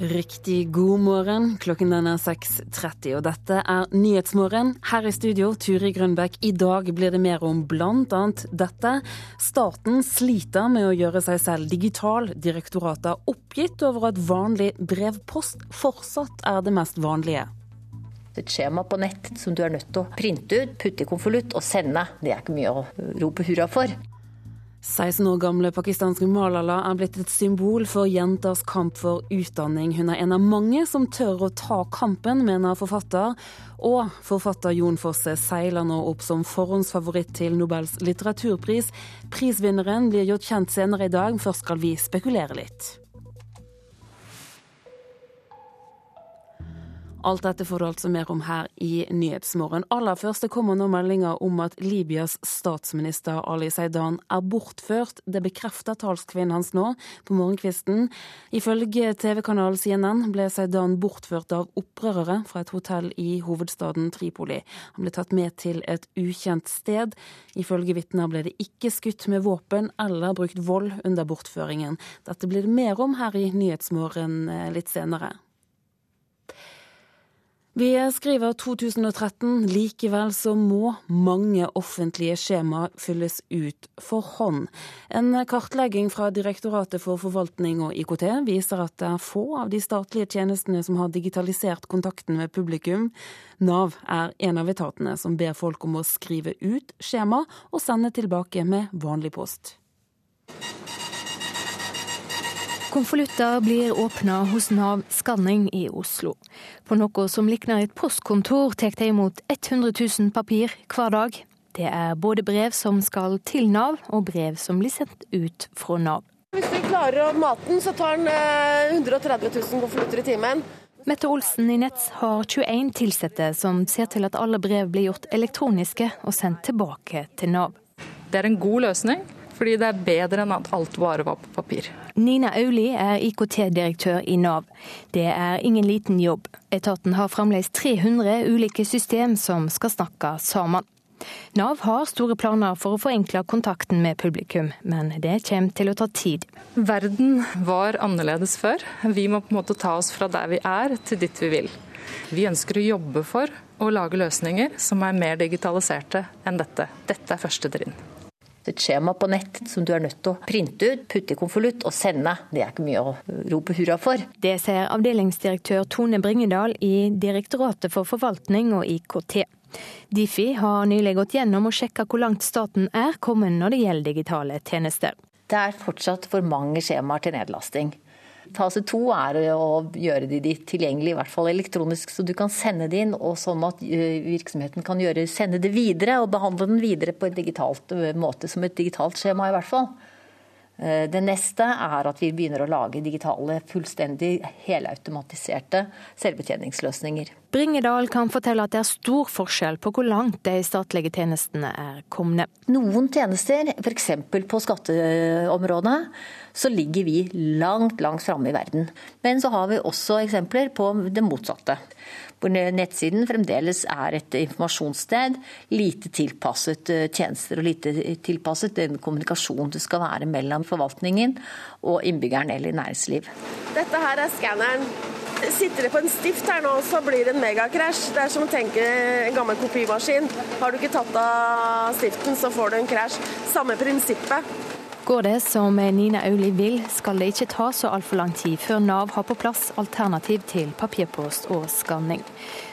Riktig god morgen. Klokken den er 6.30, og dette er Nyhetsmorgen. Her i studio, Turi Grønbekk. I dag blir det mer om annet dette. Staten sliter med å gjøre seg selv digital. Direktoratet er oppgitt over at vanlig brevpost fortsatt er det mest vanlige. Et skjema på nett som du er nødt til å printe ut, putte i konvolutt og sende. Det er ikke mye å rope hurra for. 16 år gamle pakistanske Malala er blitt et symbol for jenters kamp for utdanning. Hun er en av mange som tør å ta kampen, mener forfatter. Og forfatter Jon Fosse seiler nå opp som forhåndsfavoritt til Nobels litteraturpris. Prisvinneren blir gjort kjent senere i dag, først skal vi spekulere litt. Alt dette får du altså mer om her i Nyhetsmorgen. Aller først det kommer nå meldinger om at Libyas statsminister Ali Zeidan er bortført. Det bekrefter talskvinnen hans nå på morgenkvisten. Ifølge TV-kanalen CNN ble Zeidan bortført av opprørere fra et hotell i hovedstaden Tripoli. Han ble tatt med til et ukjent sted. Ifølge vitner ble det ikke skutt med våpen eller brukt vold under bortføringen. Dette blir det mer om her i Nyhetsmorgen litt senere. Vi skriver 2013. Likevel så må mange offentlige skjema fylles ut for hånd. En kartlegging fra Direktoratet for forvaltning og IKT viser at det er få av de statlige tjenestene som har digitalisert kontakten med publikum. Nav er en av etatene som ber folk om å skrive ut skjema og sende tilbake med vanlig post. Konvolutter blir åpna hos Nav Skanning i Oslo. På noe som likner et postkontor, tar de imot 100 000 papir hver dag. Det er både brev som skal til Nav, og brev som blir sendt ut fra Nav. Hvis vi klarer å mate den, så tar den 130 000 konvolutter i timen. Mette Olsen i Nets har 21 ansatte som ser til at alle brev blir gjort elektroniske og sendt tilbake til Nav. Det er en god løsning fordi det er bedre enn at alt bare var på papir. Nina Auli er IKT-direktør i Nav. Det er ingen liten jobb. Etaten har fremdeles 300 ulike system som skal snakke sammen. Nav har store planer for å forenkle kontakten med publikum, men det kommer til å ta tid. Verden var annerledes før. Vi må på en måte ta oss fra der vi er til dit vi vil. Vi ønsker å jobbe for å lage løsninger som er mer digitaliserte enn dette. Dette er første trinn et skjema på nett som du er nødt til å printe ut, putte i konvolutt og sende. Det er ikke mye å rope hurra for. Det sier avdelingsdirektør Tone Bringedal i Direktoratet for forvaltning og IKT. Difi har nylig gått gjennom og sjekka hvor langt staten er kommet når det gjelder digitale tjenester. Det er fortsatt for mange skjemaer til nedlasting. Fase to er å gjøre de tilgjengelig, i hvert fall elektronisk, så du kan sende det inn. Og sånn at virksomheten kan gjøre, sende det videre og behandle den videre på en digitalt måte, som et digitalt skjema i hvert fall. Det neste er at vi begynner å lage digitale, fullstendig helautomatiserte selvbetjeningsløsninger. Bringedal kan fortelle at det er stor forskjell på hvor langt de statlige tjenestene er kommet. Noen tjenester, f.eks. på skatteområdet, så ligger vi langt, langt framme i verden. Men så har vi også eksempler på det motsatte hvor nettsiden fremdeles er et informasjonssted. Lite tilpasset eh, tjenester og lite tilpasset den kommunikasjonen det skal være mellom forvaltningen og innbyggeren eller næringsliv. Dette her er skanneren. Sitter det på en stift her nå, så blir det en megakrasj. Det er som å tenke en gammel kopimaskin. Har du ikke tatt av stiften, så får du en krasj. Samme prinsippet. Går det som Nina Auli vil, skal det ikke ta så altfor lang tid før Nav har på plass alternativ til papirpost og skanning.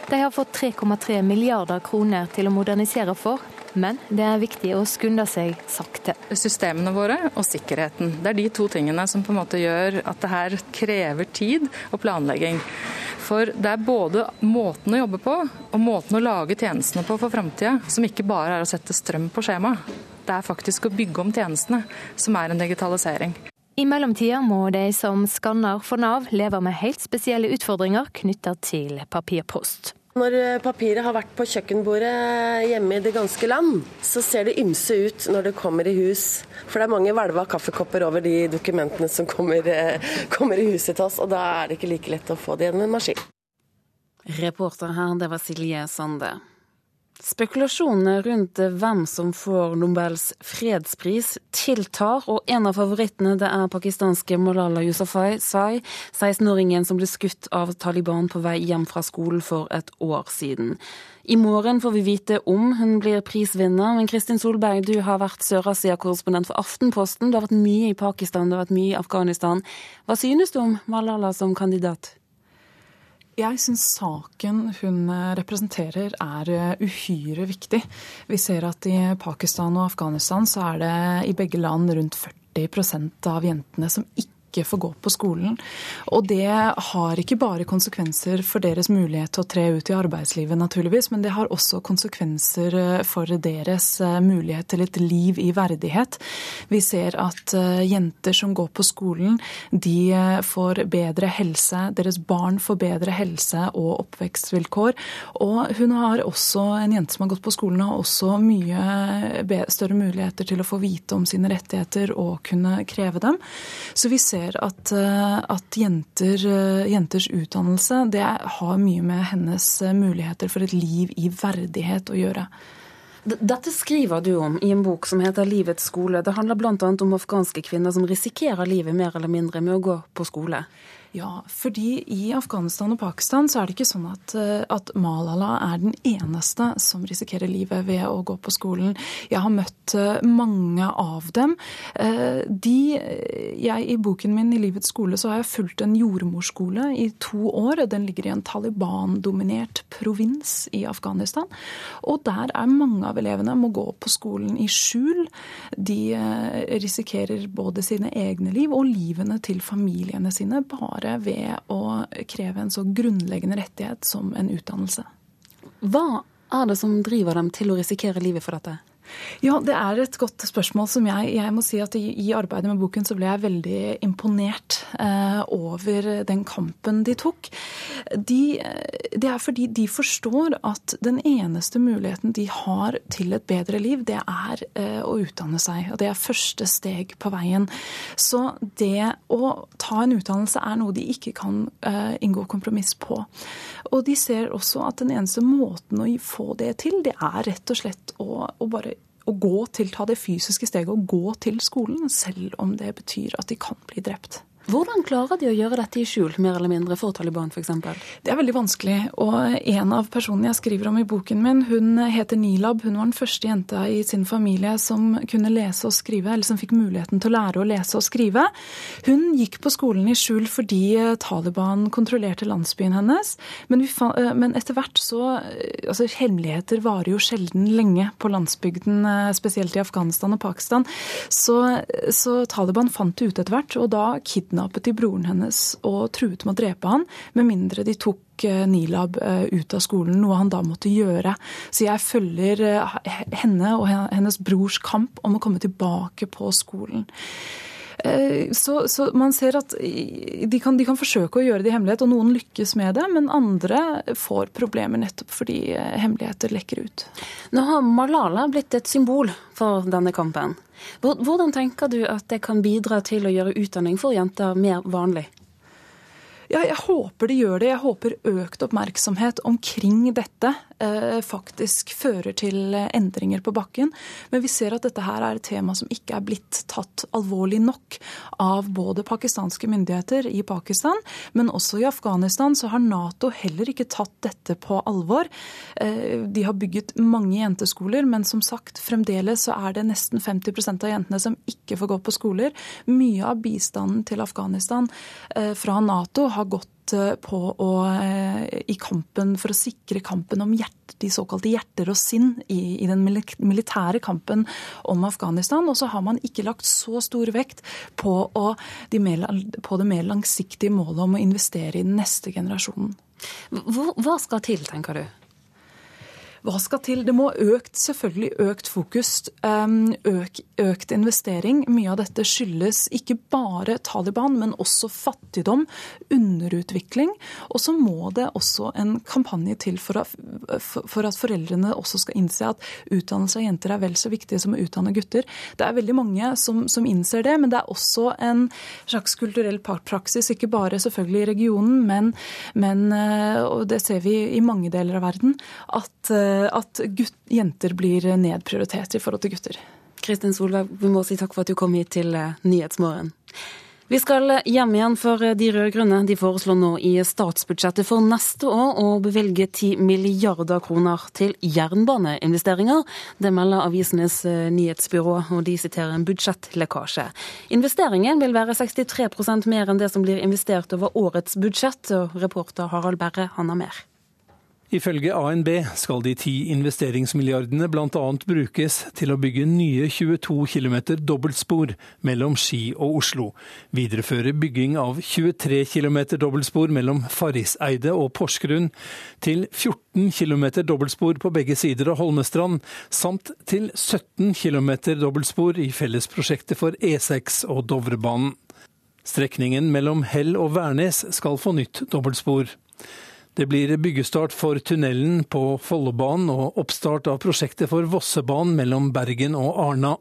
De har fått 3,3 milliarder kroner til å modernisere for, men det er viktig å skunde seg sakte. Systemene våre og sikkerheten. Det er de to tingene som på en måte gjør at det her krever tid og planlegging. For det er både måten å jobbe på og måten å lage tjenestene på for framtida, som ikke bare er å sette strøm på skjemaet. Det er faktisk å bygge om tjenestene som er en digitalisering. I mellomtida må de som skanner for Nav leve med helt spesielle utfordringer knytta til papirpost. Når papiret har vært på kjøkkenbordet hjemme i det ganske land, så ser det ymse ut når det kommer i hus. For det er mange hvelva kaffekopper over de dokumentene som kommer, kommer i huset til oss, og da er det ikke like lett å få det gjennom en maskin. Reporter her, det var Silje Sande. Spekulasjonene rundt hvem som får Nobels fredspris tiltar, og en av favorittene det er pakistanske Malala Yousafzai, 16-åringen som ble skutt av Taliban på vei hjem fra skolen for et år siden. I morgen får vi vite om hun blir prisvinner, men Kristin Solberg, du har vært Sør-Asia-korrespondent for Aftenposten. Du har vært mye i Pakistan, du har vært mye i Afghanistan. Hva synes du om Malala som kandidat? Jeg syns saken hun eh, representerer er eh, uhyre viktig. Vi ser at i Pakistan og Afghanistan så er det i begge land rundt 40% av jentene som ikke ikke får gå på skolen. Og det har ikke bare konsekvenser for deres mulighet til å tre ut i arbeidslivet, naturligvis, men det har også konsekvenser eh, for deres eh, mulighet til et liv i verdighet. Vi ser at eh, jenter som går på skolen, de får bedre helse, deres barn får bedre helse og oppvekstvilkår. Og hun har også, en jente som har gått på skolen, har også mye større muligheter til å få vite om sine rettigheter og kunne kreve dem. Så vi ser ser at, eh, at jenter, eh, jenters utdannelse det har mye med hennes eh, muligheter for et liv i verdighet å gjøre. Dette skriver du om i en bok som heter 'Livets skole'. Det handler bl.a. om afghanske kvinner som risikerer livet mer eller mindre med å gå på skole. Ja, fordi i Afghanistan og Pakistan så er det ikke sånn at, eh, at, Malala er den eneste som risikerer livet ved å gå på skolen. Jeg har møtt eh, mange av dem. Eh, de, jeg, I boken min i Livets skole så har jeg fulgt en jordmorskole i to år. Den ligger i en Taliban-dominert provins i Afghanistan. Og der er mange av elevene må gå på skolen i skjul. De risikerer både sine egne liv og livene til familiene sine. bare bare ved å kreve en så grunnleggende rettighet som en utdannelse. Hva er det som driver dem til å risikere livet for dette? Ja, det er et godt spørsmål som jeg, jeg må si at i, arbeidet med boken så ble jeg veldig imponert eh, over den kampen de tok. De, det er fordi de forstår at den eneste muligheten de har til et bedre liv, det er eh, å utdanne seg. Og det er første steg på veien. Så det å ta en utdannelse er noe de ikke kan eh, inngå kompromiss på. Og de ser også at den eneste måten å få det til, det er rett og slett å, å bare å gå til, ta det fysiske steget og gå til skolen, selv om det betyr at de kan bli drept. Hvordan klarer de å gjøre dette i skjul, mer eller mindre, for Taliban f.eks.? Det er veldig vanskelig. Og en av personene jeg skriver om i boken min, hun heter Nilab. Hun var den første jenta i sin familie som kunne lese og skrive, eller som fikk muligheten til å lære å lese og skrive. Hun gikk på skolen i skjul fordi Taliban kontrollerte landsbyen hennes. Men, eh, men etter hvert så eh, Altså, hemmeligheter varer jo sjelden lenge på landsbygden, eh, spesielt i Afghanistan og Pakistan. Så, så Taliban fant det ut etter hvert, og da kidnappet kidnappet de broren hennes og truet med å drepe han, med mindre de tok eh, Nilab eh, ut av skolen, noe han da måtte gjøre. Så jeg følger eh, henne og hennes brors kamp om å komme tilbake på skolen. Så, så, man ser at de kan, de kan, forsøke å gjøre det i hemmelighet, og noen lykkes med det, men andre får problemer nettopp fordi hemmeligheter lekker ut. Nå har Malala blitt et symbol for denne kampen. Hvordan tenker du at det kan bidra til å gjøre utdanning for jenter mer vanlig? Ja, jeg håper de gjør det. Jeg håper økt oppmerksomhet omkring dette eh, faktisk fører til endringer på bakken. Men vi ser at dette her er et tema som ikke er blitt tatt alvorlig nok av både pakistanske myndigheter i Pakistan, men også i Afghanistan så har Nato heller ikke tatt dette på alvor. Eh, de har bygget mange jenteskoler, men som sagt, fremdeles så er det nesten 50% av jentene som ikke får gå på skoler. Mye av bistanden til Afghanistan eh, fra Nato har gått på å, eh, i kampen for å sikre kampen om hjert, de såkalte hjerter og sinn i, i, den militære kampen om Afghanistan. Og så har man ikke lagt så stor vekt på, å, de mer, på det mer langsiktige målet om å investere i den neste generasjonen. Hva skal til, tenker du? Hva skal til? Det må økt, selvfølgelig økt fokus, øk, økt investering. Mye av dette skyldes ikke bare Taliban, men også fattigdom, underutvikling. Og så må det også en kampanje til for at, for at foreldrene også skal innse at utdannelse av jenter er vel så viktig som å utdanne gutter. Det er veldig mange som, som innser det, men det er også en slags kulturell praksis, ikke bare selvfølgelig i regionen, men, men eh, og det ser vi i mange deler av verden, at eh, at gutt, jenter blir nedprioritert i forhold til gutter. Kristin Solveig, vi må si takk for at du kom hit til eh, Nyhetsmorgen. Vi skal hjem igjen, for eh, de rød-grønne de foreslår nå i statsbudsjettet for neste år å bevilge 10 milliarder kroner til jernbaneinvesteringer. Det melder avisenes eh, nyhetsbyrå, og de siterer en budsjettlekkasje. Investeringen vil være 63% mer enn det som blir investert over årets budsjett, reporter Harald Berre han har mer. Ifølge ANB skal de ti investeringsmilliardene bl.a. brukes til å bygge nye 22 km dobbeltspor mellom Ski og Oslo, videreføre bygging av 23 km dobbeltspor mellom Farriseidet og Porsgrunn, til 14 km dobbeltspor på begge sider av Holmestrand, samt til 17 km dobbeltspor i fellesprosjektet for E6 og Dovrebanen. Strekningen mellom Hell og Værnes skal få nytt dobbeltspor. Det blir byggestart for tunnelen på Follobanen og oppstart av prosjektet for Vossebanen mellom Bergen og Arna.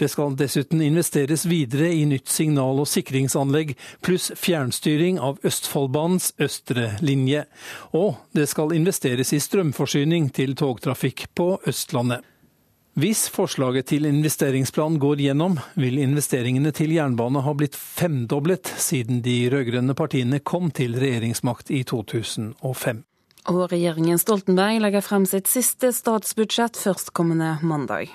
Det skal dessuten investeres videre i nytt signal- og sikringsanlegg, pluss fjernstyring av Østfoldbanens østre linje. Og det skal investeres i strømforsyning til togtrafikk på Østlandet. Hvis forslaget til investeringsplan går gjennom, vil investeringene til jernbane ha blitt femdoblet siden de rød-grønne partiene kom til regjeringsmakt i 2005. Og regjeringen Stoltenberg legger frem sitt siste statsbudsjett førstkommende mandag.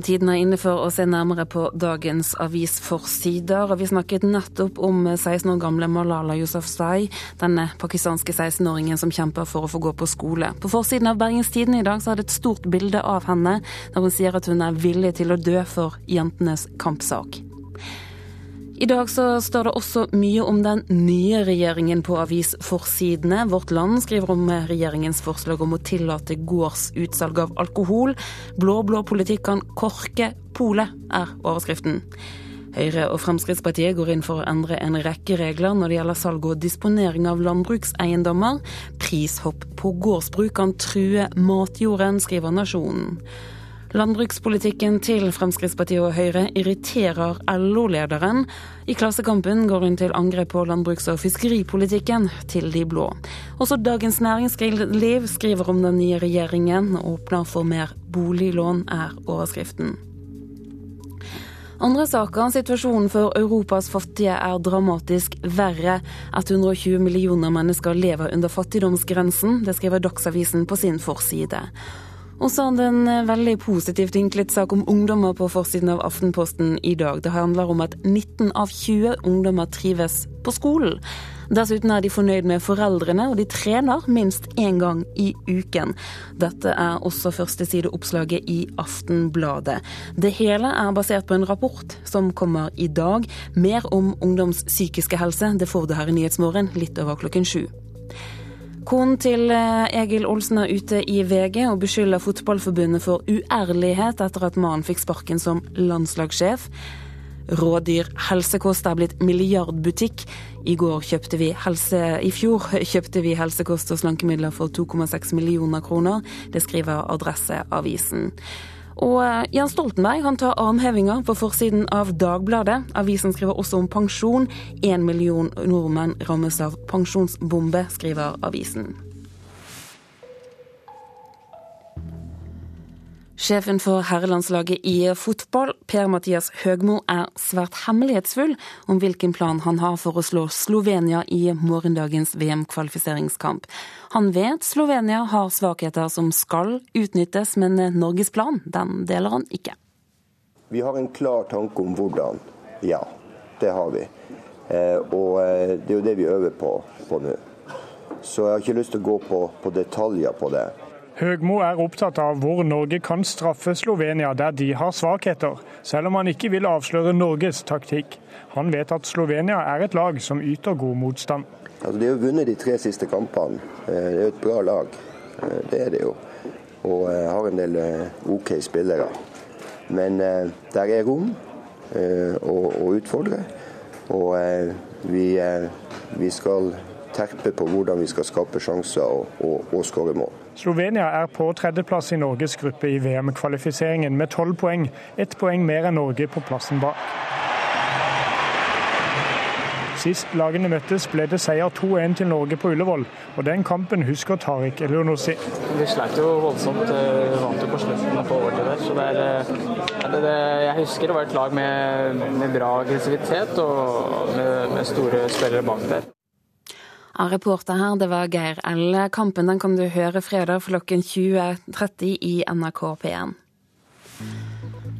Tiden er inne for å se nærmere på dagens avisforsider. Vi snakket nettopp om 16 år gamle Malala Yousafzai, denne pakistanske 16-åringen som kjemper for å få gå på skole. På forsiden av Bergens Tidende i dag så er det et stort bilde av henne, der hun sier at hun er villig til å dø for jentenes kampsak. I dag så står det også mye om den nye regjeringen på avisforsidene. Vårt Land skriver om regjeringens forslag om å tillate gårdsutsalg av alkohol. Blå-blå politikk kan korke polet, er overskriften. Høyre og Fremskrittspartiet går inn for å endre en rekke regler når det gjelder salg og disponering av landbrukseiendommer. Prishopp på gårdsbruk kan true matjorden, skriver Nasjonen. Landbrukspolitikken til Fremskrittspartiet og Høyre irriterer LO-lederen. I Klassekampen går hun til angrep på landbruks- og fiskeripolitikken til de blå. Også Dagens Næringsliv skriver om den nye regjeringen og åpner for mer boliglån, er overskriften. Andre saker. Situasjonen for Europas fattige er dramatisk verre. 120 millioner mennesker lever under fattigdomsgrensen. Det skriver Dagsavisen på sin forside. Og så er det en eh, veldig positivt vinklet sak om ungdommer på forsiden av Aftenposten i dag. Det handler om at 19 av 20 ungdommer trives på skolen. Dessuten er de fornøyd med foreldrene, og de trener minst én gang i uken. Dette er også førstesideoppslaget i Aftenbladet. Det hele er basert på en rapport som kommer i dag. Mer om ungdoms psykiske helse, det får du her i Nyhetsmorgen litt over klokken sju. Konen til eh, Egil Olsen er ute i VG og beskylder Fotballforbundet for uærlighet etter at mannen fikk sparken som landslagssjef. Rådyr helsekost er blitt milliardbutikk. I, helse, I fjor kjøpte vi helsekost og slankemidler for 2,6 millioner kroner. Det skriver Adresseavisen. Og Jens Jan Stoltenberg han tar armhevinga på forsiden av Dagbladet. Avisen skriver også om pensjon. Én million nordmenn rammes av pensjonsbombe, skriver avisen. Sjefen for herrelandslaget i fotball, Per-Mathias Høgmo, er svært hemmelighetsfull om hvilken plan han har for å slå Slovenia i morgendagens VM-kvalifiseringskamp. Han vet Slovenia har svakheter som skal utnyttes, men Norges plan den deler han ikke. Vi har en klar tanke om hvordan. Ja, det har vi. Eh, og eh, det er jo det vi øver på, på nå. Så jeg har ikke lyst til å gå på, på detaljer på det. Høgmo er opptatt av hvor Norge kan straffe Slovenia der de har svakheter, selv om han ikke vil avsløre Norges taktikk. Han vet at Slovenia er et lag som yter god motstand. Altså, de har vunnet de tre siste kampene. Eh, det er et bra lag. Det er det jo. Og har en del OK spillere. Men der er rom å utfordre. Og vi, vi skal terpe på hvordan vi skal skape sjanser og, og, og skåre mål. Slovenia er på tredjeplass i Norges gruppe i VM-kvalifiseringen med tolv poeng. Ett poeng mer enn Norge på plassen bak. Sist lagene møttes ble det seier 2-1 til Norge på Ullevål, og den kampen husker Tariq Elionossi. Vi sleit jo voldsomt, eh, vant jo på slutten på overtid der. Så det er, eh, det, det, jeg husker det var et lag med, med bra aggressivitet og med, med store spillere bak der. Ja, reporter her, det var Geir L. Kampen den kan du høre fredag klokken 20.30 i NRK P1.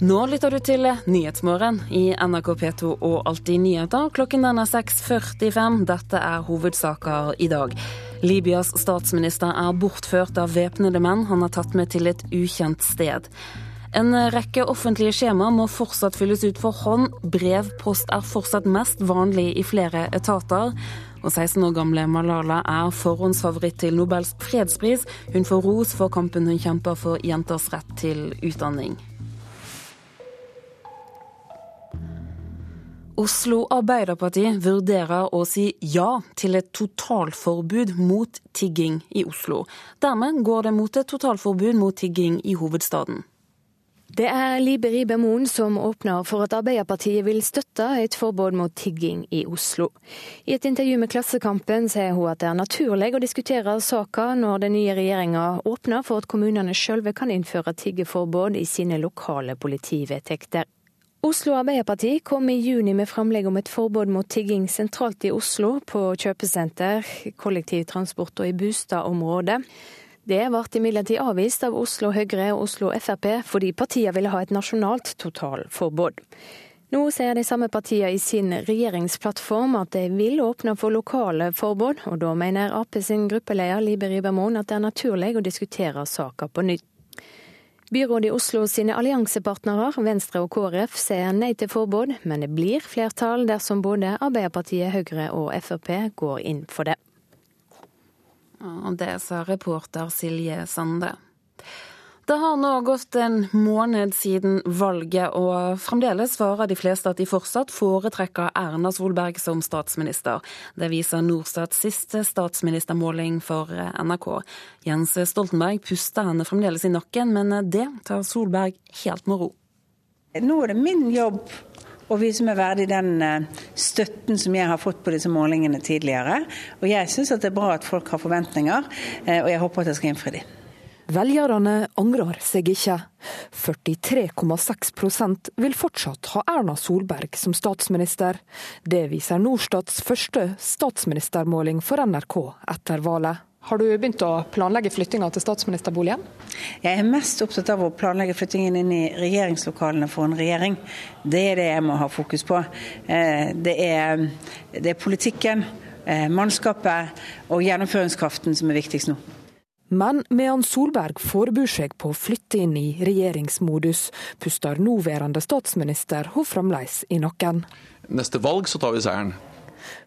Nå lytter du til Nyhetsmorgen i NRK P2 og Alltid nyheter. Klokken den er 6.45. Dette er hovedsaker i dag. Libyas statsminister er bortført av væpnede menn han har tatt med til et ukjent sted. En rekke offentlige skjemaer må fortsatt fylles ut for hånd. Brevpost er fortsatt mest vanlig i flere etater. Og 16 år gamle Malala er forhåndsfavoritt til Nobels fredspris. Hun får ros for kampen hun kjemper for jenters rett til utdanning. Oslo Arbeiderparti vurderer å si ja til et totalforbud mot tigging i Oslo. Dermed går det mot et totalforbud mot tigging i hovedstaden. Det er Libe Ribe Moen som åpner for at Arbeiderpartiet vil støtte et forbud mot tigging i Oslo. I et intervju med Klassekampen sier hun at det er naturlig å diskutere saka når den nye regjeringa åpner for at kommunene sjølve kan innføre tiggeforbud i sine lokale politivedtekter. Oslo Arbeiderparti kom i juni med framlegg om et forbud mot tigging sentralt i Oslo, på kjøpesenter, kollektivtransport og i boligområdet. Det ble imidlertid avvist av Oslo Høyre og Oslo Frp, fordi partiene ville ha et nasjonalt totalforbud. Nå sier de samme partiene i sin regjeringsplattform at de vil åpne for lokale forbud, og da mener Ap sin gruppeleder Libe Ribermoen at det er naturlig å diskutere saka på nytt. Byrådet i Oslo sine alliansepartnere, Venstre og KrF, sier nei til forbud, men det blir flertall dersom både Arbeiderpartiet, Høyre og Frp går inn for det. Ja, det sa reporter Silje Sande. Det har nå gått en måned siden valget, og fremdeles svarer de fleste at de fortsatt foretrekker Erna Solberg som statsminister. Det viser Norstats siste statsministermåling for NRK. Jens Stoltenberg puster henne fremdeles i nakken, men det tar Solberg helt med ro. Nå er det min jobb å vise meg verdig den eh, støtten som jeg har fått på disse målingene tidligere. Og jeg syns det er bra at folk har forventninger, eh, og jeg håper at jeg skal innfri dem. Velgerne angrer seg ikke. 43,6% vil fortsatt ha Erna Solberg som statsminister. Det viser Norstats første statsministermåling for NRK etter valget. Har du begynt å planlegge flyttinga til statsministerboligen? Jeg er mest opptatt av å planlegge flyttingen inn i regjeringslokalene for en regjering. Det er det jeg må ha fokus på. Eh, det er, det er politikken, eh, mannskapet og gjennomføringskraften som er viktigst nå. Men medan Solberg forbereder seg på å flytte inn i regjeringsmodus, puster nåværende statsminister hun fremdeles i nakken. Neste valg så tar vi seieren.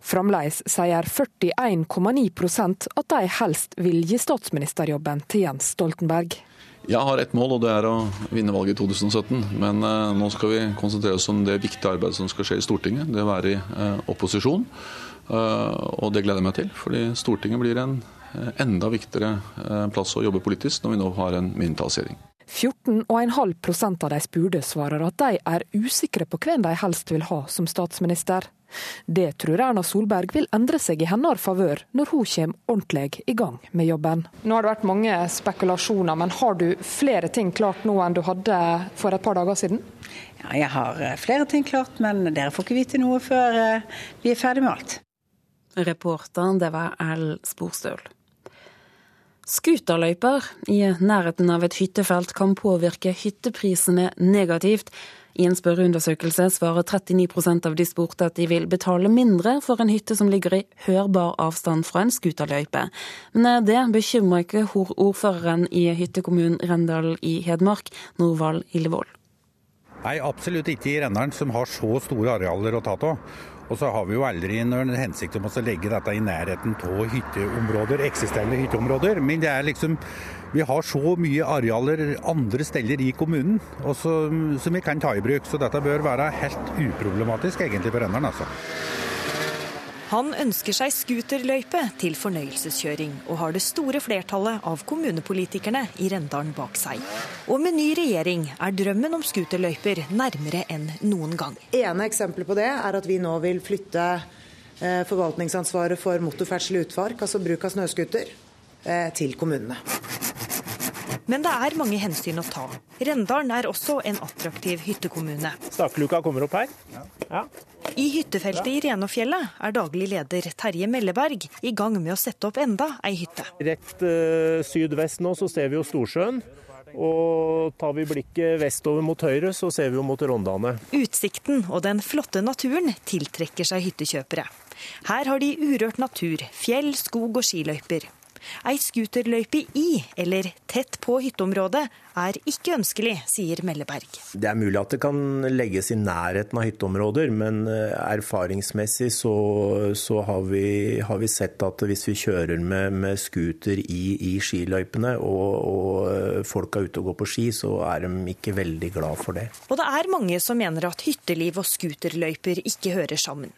Fremdeles sier 41,9% at de helst vil gi statsministerjobben til Jens Stoltenberg. Jeg har ett mål, og det er å vinne valget i 2017. Men eh, nå skal vi konsentrere oss om det viktige arbeidet som skal skje i Stortinget. Det å være i eh, opposisjon. Eh, og det gleder jeg meg til, fordi Stortinget blir en enda viktigere plass å jobbe politisk når vi nå har en mindretallsregjering. 14,5% av de spurte svarer at de er usikre på hvem de helst vil ha som statsminister. Det tror Erna Solberg vil endre seg i hennes favør når hun kommer ordentlig i gang med jobben. Nå har det vært mange spekulasjoner, men har du flere ting klart nå enn du hadde for et par dager siden? Ja, jeg har eh, flere ting klart, men dere får ikke vite noe før eh, vi er ferdig med alt. Reporteren, det var L. Sporstøl. Scooterløyper i nærheten av et hyttefelt kan påvirke hytteprisene negativt. I en spørreundersøkelse svarer 39% av de spurte at de vil betale mindre for en hytte som ligger i hørbar avstand fra en skuterløype. Men eh, det bekymrer ikke ordføreren i hyttekommunen Rendal i Hedmark, Norvald Illevold. Nei, absolutt ikke i Rendalen, som har så store arealer å ta av. Og så har vi jo aldri noen hensikt om å legge dette i nærheten av hytteområder, eksisterende hytteområder. Men det er liksom vi har så mye arealer andre steder i kommunen som, som vi kan ta i bruk. Så dette bør være helt uproblematisk egentlig for Rendalen. Altså. Han ønsker seg scooterløype til fornøyelseskjøring, og har det store flertallet av kommunepolitikerne i Rendalen bak seg. Og med ny regjering er drømmen om scooterløyper nærmere enn noen gang. Ene eksempelet på det er at vi nå vil flytte eh, forvaltningsansvaret for motorferdsel i utfark, altså bruk av snøscooter, eh, til kommunene. Men det er mange hensyn å ta. Rendalen er også en attraktiv hyttekommune. Stakeluka kommer opp her. Ja. I hyttefeltet i Renåfjellet er daglig leder Terje Melleberg i gang med å sette opp enda ei hytte. Rett uh, sydvest nå så ser vi jo Storsjøen. Og tar vi blikket vestover mot høyre, så ser vi jo mot Rondane. Utsikten og den flotte naturen tiltrekker seg hyttekjøpere. Her har de urørt natur, fjell, skog og skiløyper. Ei scooterløype i eller tett på hytteområdet er ikke ønskelig, sier Melleberg. Det er mulig at det kan legges i nærheten av hytteområder, men eh, erfaringsmessig så, så har, vi, har, vi, sett at hvis vi kjører med, med scooter i, i skiløypene og, og eh, folk er ute og går på ski, så er de ikke veldig glad for det. Og det er mange som mener at hytteliv og scooterløyper ikke hører sammen.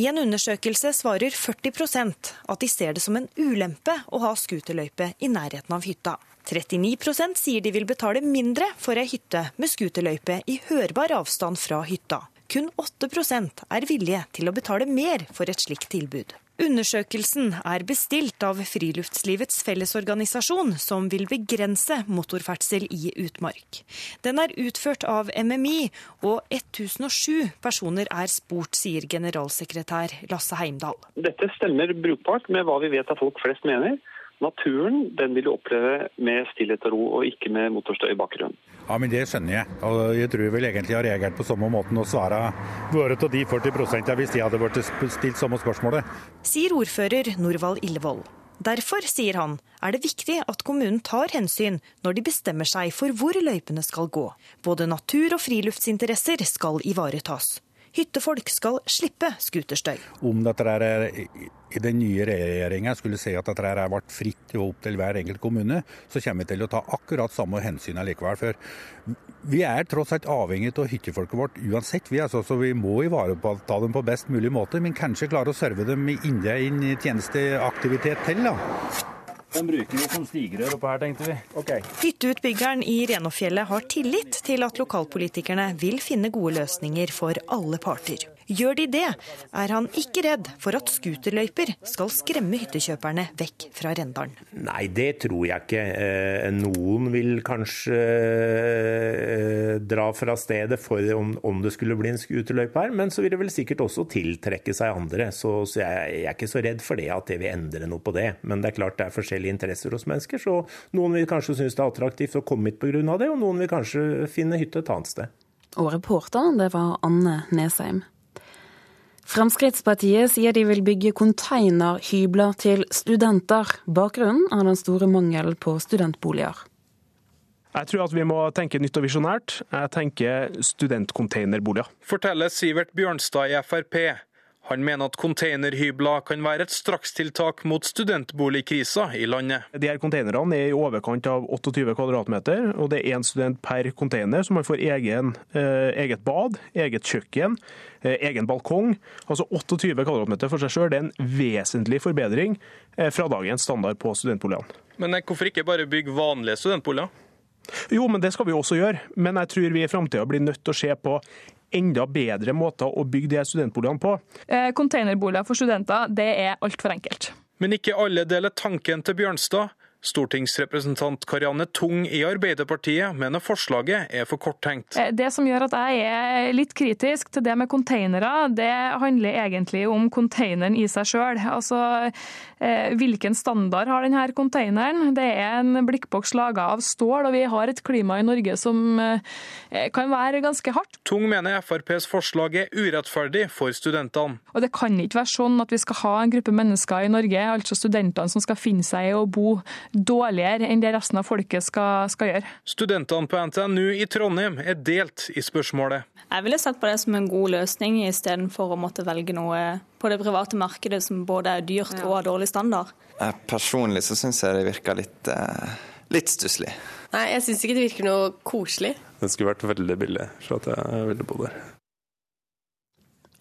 I en undersøkelse svarer 40% at de ser det som en ulempe å ha scooterløype i nærheten av hytta. 39% sier de vil betale mindre for ei hytte med scooterløype i hørbar avstand fra hytta. Kun 8% er villige til å betale mer for et slikt tilbud. Undersøkelsen er bestilt av Friluftslivets Fellesorganisasjon, som vil begrense motorferdsel i utmark. Den er utført av MMI, og 1007 personer er spurt, sier generalsekretær Lasse Heimdal. Dette stemmer brukbart med hva vi vet at folk flest mener. Naturen den vil du oppleve med stillhet og ro, og ikke med motorstøy i bakgrunnen. Ja, men Det skjønner jeg. Og jeg tror jeg vel egentlig har reagert på samme måten og svara vært av de 40 hvis de hadde vært stilt samme spørsmålet. Sier ordfører Norvald Illevold. Derfor, sier han, er det viktig at kommunen tar hensyn når de bestemmer seg for hvor løypene skal gå. Både natur- og friluftsinteresser skal ivaretas. Hyttefolk skal slippe skuterstøy. Om dette er, i den nye regjeringa skulle si at dette er vært fritt opp til hver enkelt kommune, så kommer vi til å ta akkurat samme hensyn likevel. For vi er tross alt avhengig av hyttefolket vårt uansett, vi, altså, så vi må ivareta dem på best mulig måte. Men kanskje klare å serve dem inne i en tjenesteaktivitet til. da. Den bruker vi som stigerør oppe her, tenkte vi. Okay. Hytteutbyggeren i Renofjellet har tillit til at lokalpolitikerne vil finne gode løsninger for alle parter. Gjør de det, er han ikke redd for at scooterløyper skal skremme hyttekjøperne vekk fra Rendalen. Nei, det tror jeg ikke. Eh, noen vil kanskje eh, dra fra stedet for om det skulle bli en scooterløype her, men så vil det vel sikkert også tiltrekke seg andre. Så, jeg er ikke så redd for det at det vil endre noe på det. Men det er klart det er forskjellige interesser hos mennesker, så noen vil kanskje synes det er attraktivt å komme hit pga. det, og noen vil kanskje finne hytte et annet sted. Og reporteren, det var Anne Nesheim. Fremskrittspartiet sier de vil bygge containerhybler til studenter. Bakgrunnen er den store mangelen på studentboliger. Jeg tror at vi må tenke nytt og visjonært. Jeg tenker studentcontainerboliger. Forteller Sivert Bjørnstad i Frp. Han mener at containerhybler kan være et strakstiltak mot studentboligkrisa i landet. De her Containerne er i overkant av 28 kvadratmeter, og det er én student per container, så man får egen, eh, eget bad, eget kjøkken, eh, egen balkong. Altså 28 kvadratmeter for seg sjøl. Det er en vesentlig forbedring eh, fra dagens standard på studentboligene. Men hvorfor ikke bare bygge vanlige studentboliger? Jo, men det skal vi også gjøre. Men jeg tror vi i framtida blir nødt til å se på enda bedre måter å bygge de studentboligene på. Eh, containerboliger for studenter, det er altfor enkelt. Men ikke alle deler tanken til Bjørnstad. Stortingsrepresentant Karianne Tung i Arbeiderpartiet mener forslaget er for korttenkt. Eh, det som gjør at jeg er litt kritisk til det med konteinere, det handler egentlig om konteineren i seg sjøl. Altså, eh, hvilken standard har denne konteineren? Det er en blikkboks laga av stål, og vi har et klima i Norge som eh, kan være ganske hardt. Tung mener FrPs forslag er urettferdig for studentene. Og Det kan ikke være sånn at vi skal ha en gruppe mennesker i Norge, altså studentene, som skal finne seg i å bo dårligere enn det resten av folket skal, skal gjøre. Studentene på NTNU i Trondheim er delt i spørsmålet. Jeg ville sett på det som en god løsning, istedenfor å måtte velge noe på det private markedet som både er dyrt og har dårlig standard. Personlig så syns jeg det virker litt, eh, litt stusslig. Nei, jeg syns ikke det virker noe koselig. Det skulle vært veldig billig for at jeg ville bo der.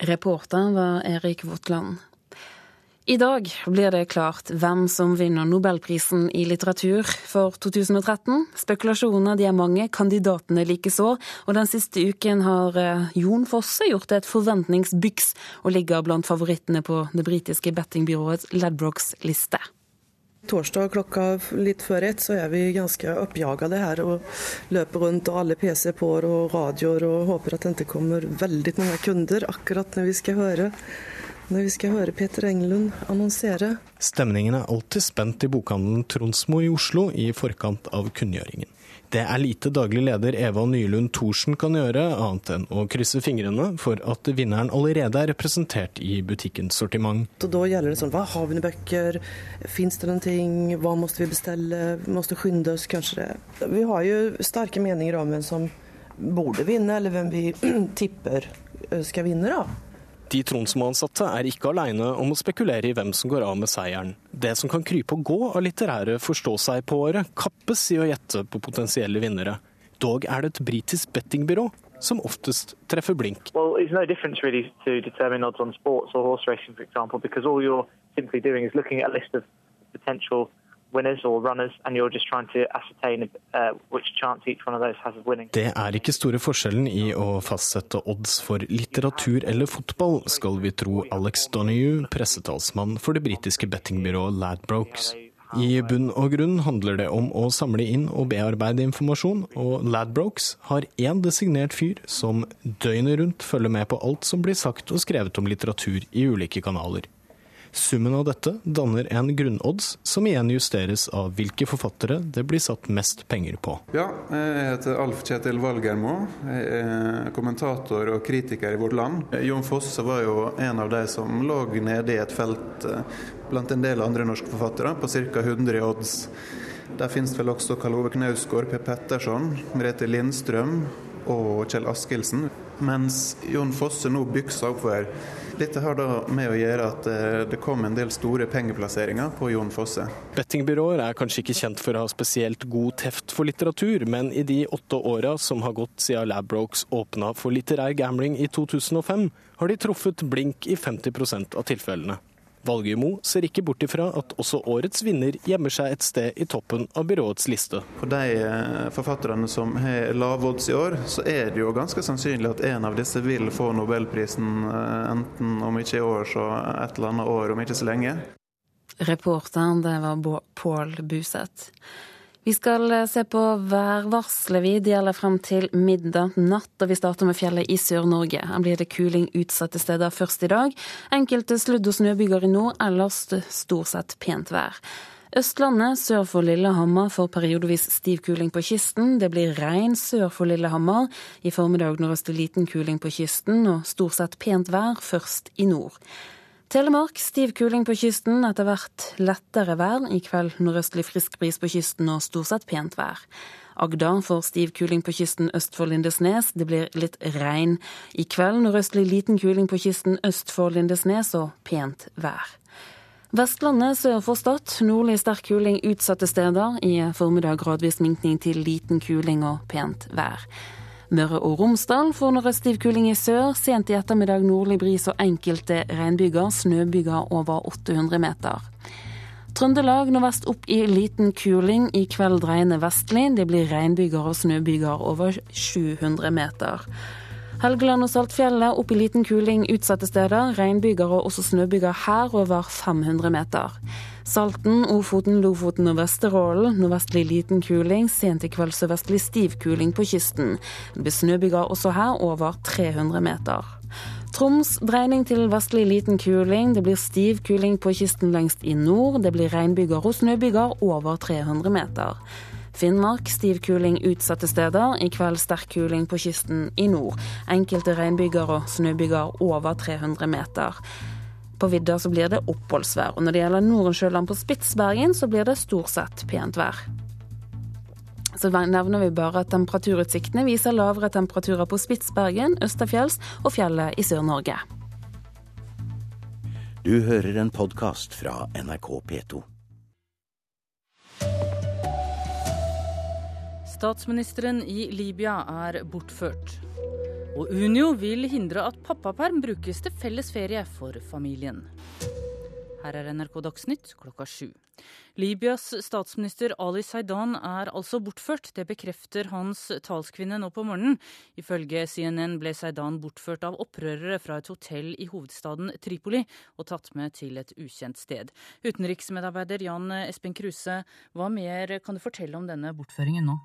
Reporter var Erik Votland. I dag blir det klart hvem som vinner nobelprisen i litteratur for 2013. Spekulasjonene de er mange, kandidatene likeså. Og den siste uken har eh, Jon Fosse gjort et forventningsbyks, og ligger blant favorittene på det britiske bettingbyrået Ladbrokes liste. Torsdag klokka litt før ett så er vi ganske oppjagede her og løper rundt og alle PC på og radioer og håper at det ikke kommer veldig mange kunder akkurat når vi skal høre når vi skal høre Peter Engelund annonsere. Stemningen er alltid spent i bokhandelen Tronsmo i Oslo i forkant av kunngjøringen. Det er lite daglig leder Eva Nylund Thorsen kan gjøre, annet enn å krysse fingrene for at vinneren allerede er representert i butikkens sortiment. Og da gjelder det sånn, hva har vi noen bøker, fins det noen ting, hva må vi bestille, vi må skynde oss, kanskje det. Vi har jo sterke meninger om hvem som burde vinne, eller hvem vi tipper skal vinne. da. De Tronsmo-ansatte er ikke alene om å spekulere i hvem som går av med seieren. Det som kan krype og gå av litterære forstå-seg-på-året, kappes i å gjette på potensielle vinnere. Dog er det et britisk bettingbyrå som oftest treffer blink. Well, no really sports or horse racing, for example, because all you're simply doing is looking at a list of potential Det er ikke store forskjellen i å fastsette odds for litteratur eller fotball, skal vi tro Alex Donoghue, pressetalsmann for det britiske bettingbyrået Ladbrokes. I bunn og grunn handler det om å samle inn og bearbeide informasjon, og Ladbrokes har én designert fyr som døgnet rundt følger med på alt som blir sagt og skrevet om litteratur i ulike kanaler. Summen av dette danner en grunnodds, som igjen justeres av hvilke forfattere det blir satt mest penger på. Ja, jeg heter Alf Kjetil Valgermo. Jeg er kommentator og kritiker i Vårt Land. Jon Fosse var jo en av de som lå nede i et felt eh, blant en del andre norske forfattere, på ca. 100 odds. Der finnes vel også Karl Ove Knausgård, Per Petterson, Merete Lindstrøm og Kjell Askildsen. Mens Jon Fosse nå bykser oppover dette har da med å gjøre at eh, det kom en del store pengeplasseringer på Jon Fosse. Bettingbyråer er kanskje ikke kjent for å ha spesielt god teft for litteratur, men i de åtte åra som har gått siden Labrokes åpna for litterær gambling i 2005, har de truffet blink i 50% av tilfellene. Valgermo ser ikke bort ifra at også årets vinner gjemmer seg et sted i toppen av byråets liste. For de eh, forfatterne som har lavodds i år, så er det jo ganske sannsynlig at en av disse vil få nobelprisen, eh, enten om ikke i år, så et eller annet år om ikke så lenge. Reporteren, det var Pål Buseth. Vi skal eh, se på værvarselet. Vi gjelder frem til middag natt, og vi starter med fjellet i Sør-Norge. Her blir det kuling utsatte steder først i dag. Enkelte sludd- og snøbyger i nord, ellers stort sett pent vær. Østlandet sør for Lillehammer får periodevis stiv kuling på kysten. Det blir regn sør for Lillehammer. I formiddag nordøstlig liten kuling på kysten, og stort sett pent vær først i nord. Telemark stiv kuling på kysten, etter hvert lettere vær. I kveld nordøstlig frisk bris på kysten og stort sett pent vær. Agder får stiv kuling på kysten øst for Lindesnes. Det blir litt regn. I kveld nordøstlig liten kuling på kysten øst for Lindesnes og pent vær. Vestlandet sør for Stad nordlig sterk kuling utsatte steder. I formiddag gradvis minkning til liten kuling og pent vær. Møre og Romsdal får nordøstiv kuling i sør. Sent i ettermiddag nordlig bris og enkelte regnbyger. Snøbyger over 800 meter. Trøndelag nordvest opp i liten kuling. I kveld dreiende vestlig. Det blir regnbyger og snøbyger over 700 meter. Helgeland og Saltfjellet opp i liten kuling utsatte steder. Regnbyger og også snøbyger her over 500 meter. Salten, Ofoten, Lofoten og Vesterålen. Nordvestlig liten kuling. Sent i kveld sørvestlig stiv kuling på kysten. Det blir snøbyger også her, over 300 meter. Troms dreining til vestlig liten kuling. Det blir stiv kuling på kysten lengst i nord. Det blir regnbyger og snøbyger over 300 meter. Finnmark stiv kuling utsatte steder. I kveld sterk kuling på kysten i nord. Enkelte regnbyger og snøbyger over 300 meter. På vidda så blir det oppholdsvær. Og når det gjelder Norensjøland på Spitsbergen, så blir det stort sett pent vær. Så nevner vi bare at temperaturutsiktene viser lavere temperaturer på Spitsbergen, Østerfjells og fjellet i Sør-Norge. Du hører en podkast fra NRK P2. Statsministeren i Libya er bortført. Og Unio vil hindre at pappaperm brukes til felles ferie for familien. Her er NRK Dagsnytt klokka sju. Libyas statsminister Ali Saidan er altså bortført. Det bekrefter hans talskvinne nå på morgenen. Ifølge CNN ble Saidan bortført av opprørere fra et hotell i hovedstaden Tripoli og tatt med til et ukjent sted. Utenriksmedarbeider Jan Espen Kruse, hva mer kan du fortelle om denne bortføringen nå?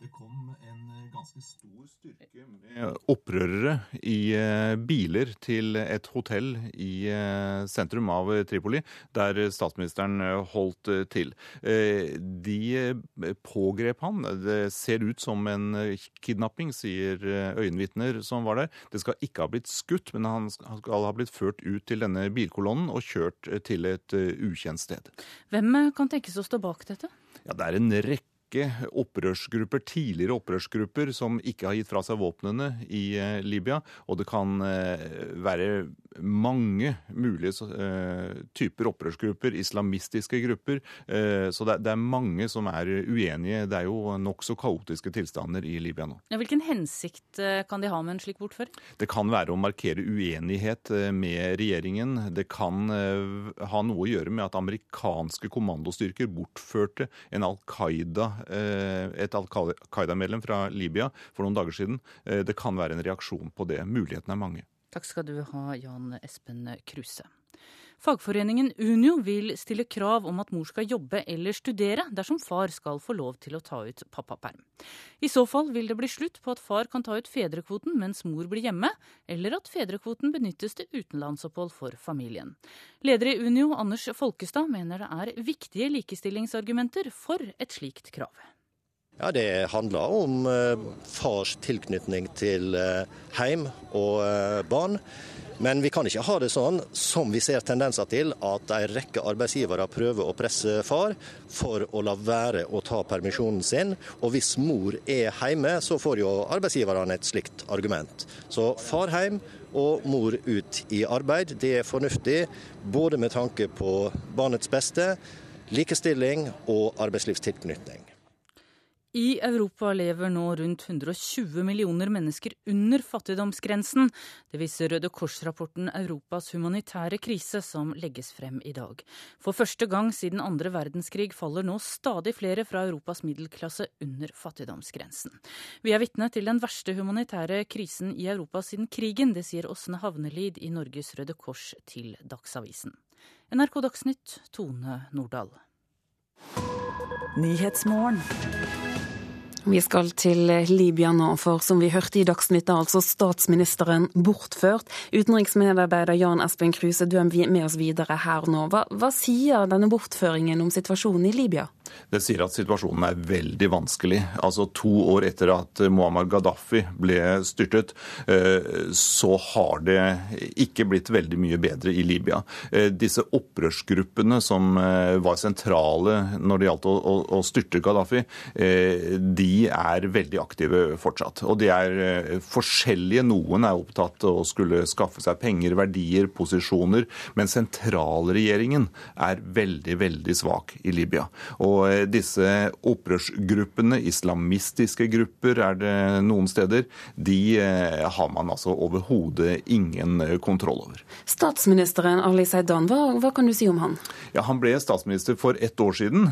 Det kom en ganske stor styrke med opprørere i eh, biler til et hotell i eh, sentrum av Tripoli, der statsministeren eh, holdt til. De pågrep han. Det ser ut som en kidnapping, sier øyenvitner som var der. Det skal ikke ha blitt skutt, men han skal ha blitt ført ut til denne bilkolonnen og kjørt til et ukjent sted. Hvem kan tenkes å stå bak dette? Ja, Det er en rekke rekke opprørsgrupper, tidligere opprørsgrupper som ikke har gitt fra seg våpnene i eh, Libya. Og det kan eh, være mange mulige eh, typer opprørsgrupper, islamistiske grupper. Så det er mange som er uenige. Det er jo nokså kaotiske tilstander i Libya nå. Hvilken hensikt kan de ha med en slik bortføring? Det kan være å markere uenighet med regjeringen. Det kan ha noe å gjøre med at amerikanske kommandostyrker bortførte en Al Eh, et Al Qaida-medlem fra Libya for noen dager siden. Eh, det kan være en reaksjon på det. Mulighetene er mange. Takk skal du ha, Jan Espen Kruse. Fagforeningen Unio vil stille krav om at mor skal jobbe eller studere dersom far skal få lov til å ta ut pappaperm. I så fall vil det bli slutt på at far kan ta ut fedrekvoten mens mor blir hjemme, eller at fedrekvoten benyttes til utenlandsopphold for familien. Leder i Unio, Anders Folkestad, mener det er viktige likestillingsargumenter for et slikt krav. Ja, Det handler om eh, fars tilknytning til eh, heim og eh, barn. Men vi kan ikke ha det sånn som vi ser tendenser til, at en rekke arbeidsgivere prøver å presse far for å la være å ta permisjonen sin. Og hvis mor er hjemme, så får jo arbeidsgiverne et slikt argument. Så far hjem og mor ut i arbeid, det er fornuftig både med tanke på barnets beste, likestilling og arbeidslivstilknytning. I Europa lever nå rundt 120 millioner mennesker under fattigdomsgrensen. Det viser Røde Kors-rapporten Europas humanitære krise, som legges frem i dag. For første gang siden andre verdenskrig faller nå stadig flere fra Europas middelklasse under fattigdomsgrensen. Vi er vitne til den verste humanitære krisen i Europa siden krigen. Det sier Åsne Havnelid i Norges Røde Kors til Dagsavisen. NRK Dagsnytt, Tone Nordahl. Nyhetsmorgen. Vi skal til Libya nå, for som vi hørte i Dagsnytt, er altså statsministeren bortført. Utenriksmedarbeider Jan Espen Kruse, du er med oss videre her nå. Hva, hva sier denne bortføringen om situasjonen i Libya? Det sier at situasjonen er veldig vanskelig. Altså To år etter at Muammar Gaddafi ble styrtet, eh, så har det ikke blitt veldig mye bedre i Libya. Eh, disse opprørsgruppene som eh, var sentrale når det gjaldt å styrte Gaddafi, de er veldig aktive fortsatt. Og de er forskjellige. Noen er opptatt av å skulle skaffe seg penger, verdier, posisjoner. Men sentralregjeringen er veldig, veldig svak i Libya. Og eh, disse opprørsgruppene, islamistiske grupper er det noen steder, de eh, har man altså overhodet ingen eh, kontroll over. Statsministeren Ali Seidan, hva, hva, kan du si om han? Ja, Han ble statsminister for ett år siden.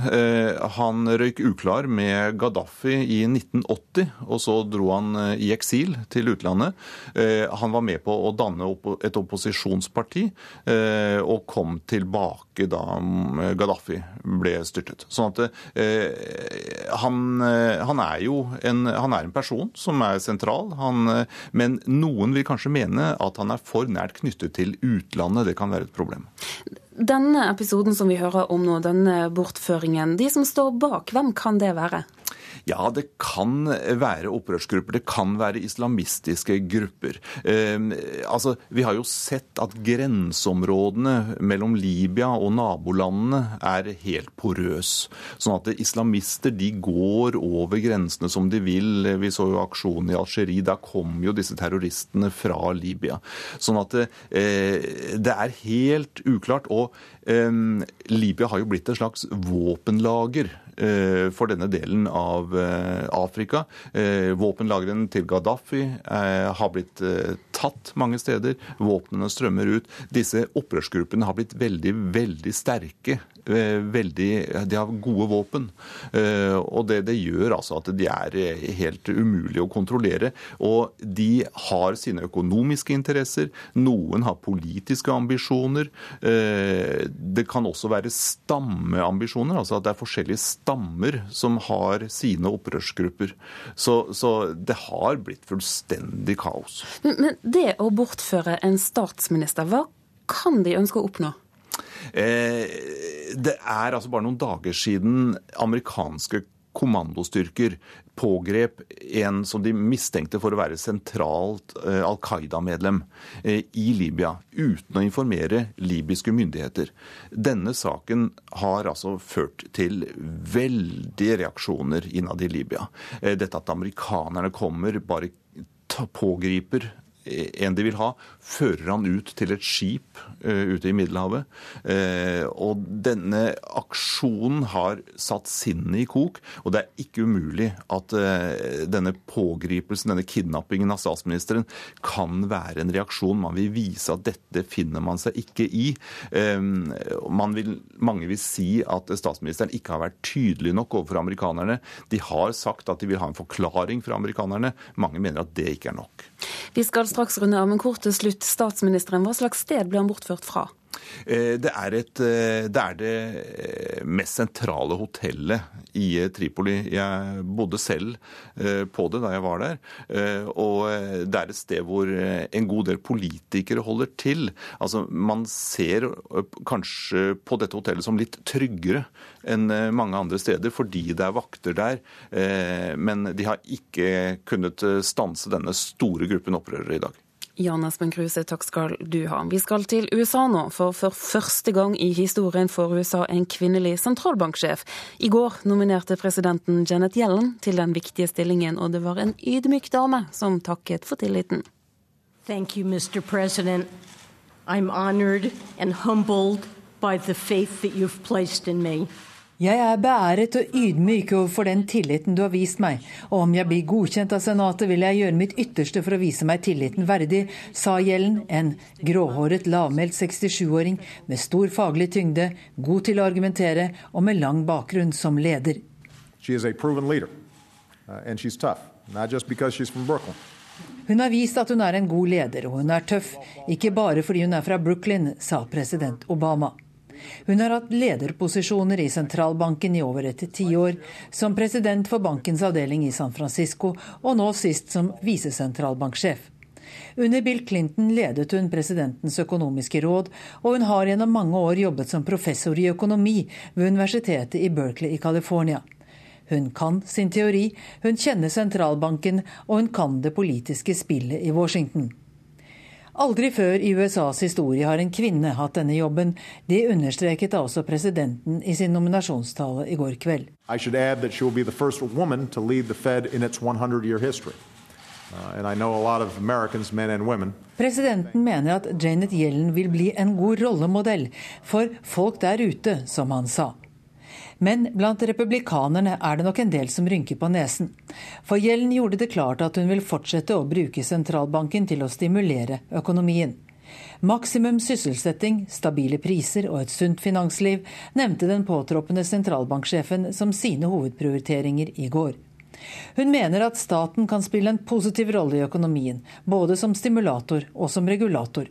Han røyk uklar med Gaddafi i 1980, og så dro han i eksil til utlandet. Han var med på å danne et opposisjonsparti, og kom tilbake da mm, Gaddafi ble styrtet. Sånn at eh, han, eh, han, er jo en, han er en person som er sentral, han, eh, men noen vil kanskje mene at han er for nært knyttet til utlandet. Det kan være et problem. Denne episoden som vi hører om nå, denne bortføringen, de som står bak, hvem kan det være? Ja, det kan være opprørsgrupper. Det kan være islamistiske grupper. Eh, altså, vi har jo sett at grenseområdene mellom Libya og nabolandene er helt porøse. Sånn at islamister de går over grensene som de vil. Vi så jo aksjonen i Algerie. Da kom jo disse terroristene fra Libya. Sånn at eh, det er helt uklart. Og eh, Libya har jo blitt et slags våpenlager for denne delen av eh, Afrika. Eh, våpenlagrene til Gaddafi har blitt tatt mange steder. Våpnene strømmer ut. Disse opprørsgruppene har blitt veldig, veldig sterke. Veldig, de har gode våpen. Og det, det gjør altså at de er helt umulige å kontrollere. Og de har sine økonomiske interesser. Noen har politiske ambisjoner. Det kan også være stammeambisjoner, altså at det er forskjellige stammer som har sine opprørsgrupper. Så, så det har blitt fullstendig kaos. Men, men det å bortføre en statsminister, hva kan de ønske å oppnå? Eh, det er altså bare noen dager siden amerikanske kommandostyrker pågrep en som de mistenkte for å være sentralt eh, Al Qaida-medlem eh, i Libya, uten å informere libyske myndigheter. Denne saken har altså ført til veldige reaksjoner innad i Libya. Dette at amerikanerne kommer, bare pågriper en de vil ha, fører han ut til et skip uh, ute i Middelhavet. Uh, og denne aksjonen har satt sinnet i kok, og det er ikke umulig at denne pågripelsen, denne kidnappingen av statsministeren, kan være en reaksjon. Man vil vise at dette finner man seg ikke i. Vil, mange vil si at statsministeren ikke har vært tydelig nok overfor amerikanerne. De har sagt at de vil ha en forklaring fra amerikanerne. Mange mener at det ikke er nok. Vi skal straks runde av, men kort til slutt. Statsministeren, hva slags sted ble han bortført fra? Eh, det er, et, eh, det er, det eh, mest sentrale hotellet i Tripoli. Jeg bodde selv på det da jeg var der. Og det er et sted hvor en god del politikere holder til. Altså, Man ser kanskje på dette hotellet som litt tryggere enn mange andre steder, fordi det er vakter der. Men de har ikke kunnet stanse denne store gruppen opprørere i dag. Jan Espen Kruse, takk skal du ha. Vi skal til USA nå, for for første gang i historien får USA en kvinnelig sentralbanksjef. I går nominerte presidenten Janet Yellen til den viktige stillingen, og det var en ydmyk dame som takket for tilliten. Thank you, Mr. President. I'm honored and humbled by the faith that you've placed in me. Jeg er beæret og ydmyk overfor den tilliten du har vist meg, og om jeg blir godkjent av Senatet, vil jeg gjøre mitt ytterste for å vise meg tilliten verdig, sa Gjellen, en gråhåret, lavmælt 67-åring med stor faglig tyngde, god til å argumentere og med lang bakgrunn som leder. Uh, hun har vist at hun er en god leder, og hun er tøff, ikke bare fordi hun er fra Brooklyn, sa president Obama. Hun har hatt lederposisjoner i sentralbanken i over et tiår, som president for bankens avdeling i San Francisco, og nå sist som visesentralbanksjef. Under Bill Clinton ledet hun presidentens økonomiske råd, og hun har gjennom mange år jobbet som professor i økonomi ved universitetet i Berkeley i California. Hun kan sin teori, hun kjenner sentralbanken, og hun kan det politiske spillet i Washington. Aldri før i USAs historie har en kvinne hatt denne jobben. Det understreket også presidenten i sin nominasjonstale i går kveld. Uh, presidenten mener at Janet Yellen vil bli en god rollemodell for folk der ute, som han sa. Men blant republikanerne er det nok en del som rynker på nesen. For Gjellen gjorde det klart at hun vil fortsette å bruke sentralbanken til å stimulere økonomien. Maksimum sysselsetting, stabile priser og et sunt finansliv nevnte den påtroppende sentralbanksjefen som sine hovedprioriteringer i går. Hun mener at staten kan spille en positiv rolle i økonomien, både som stimulator og som regulator.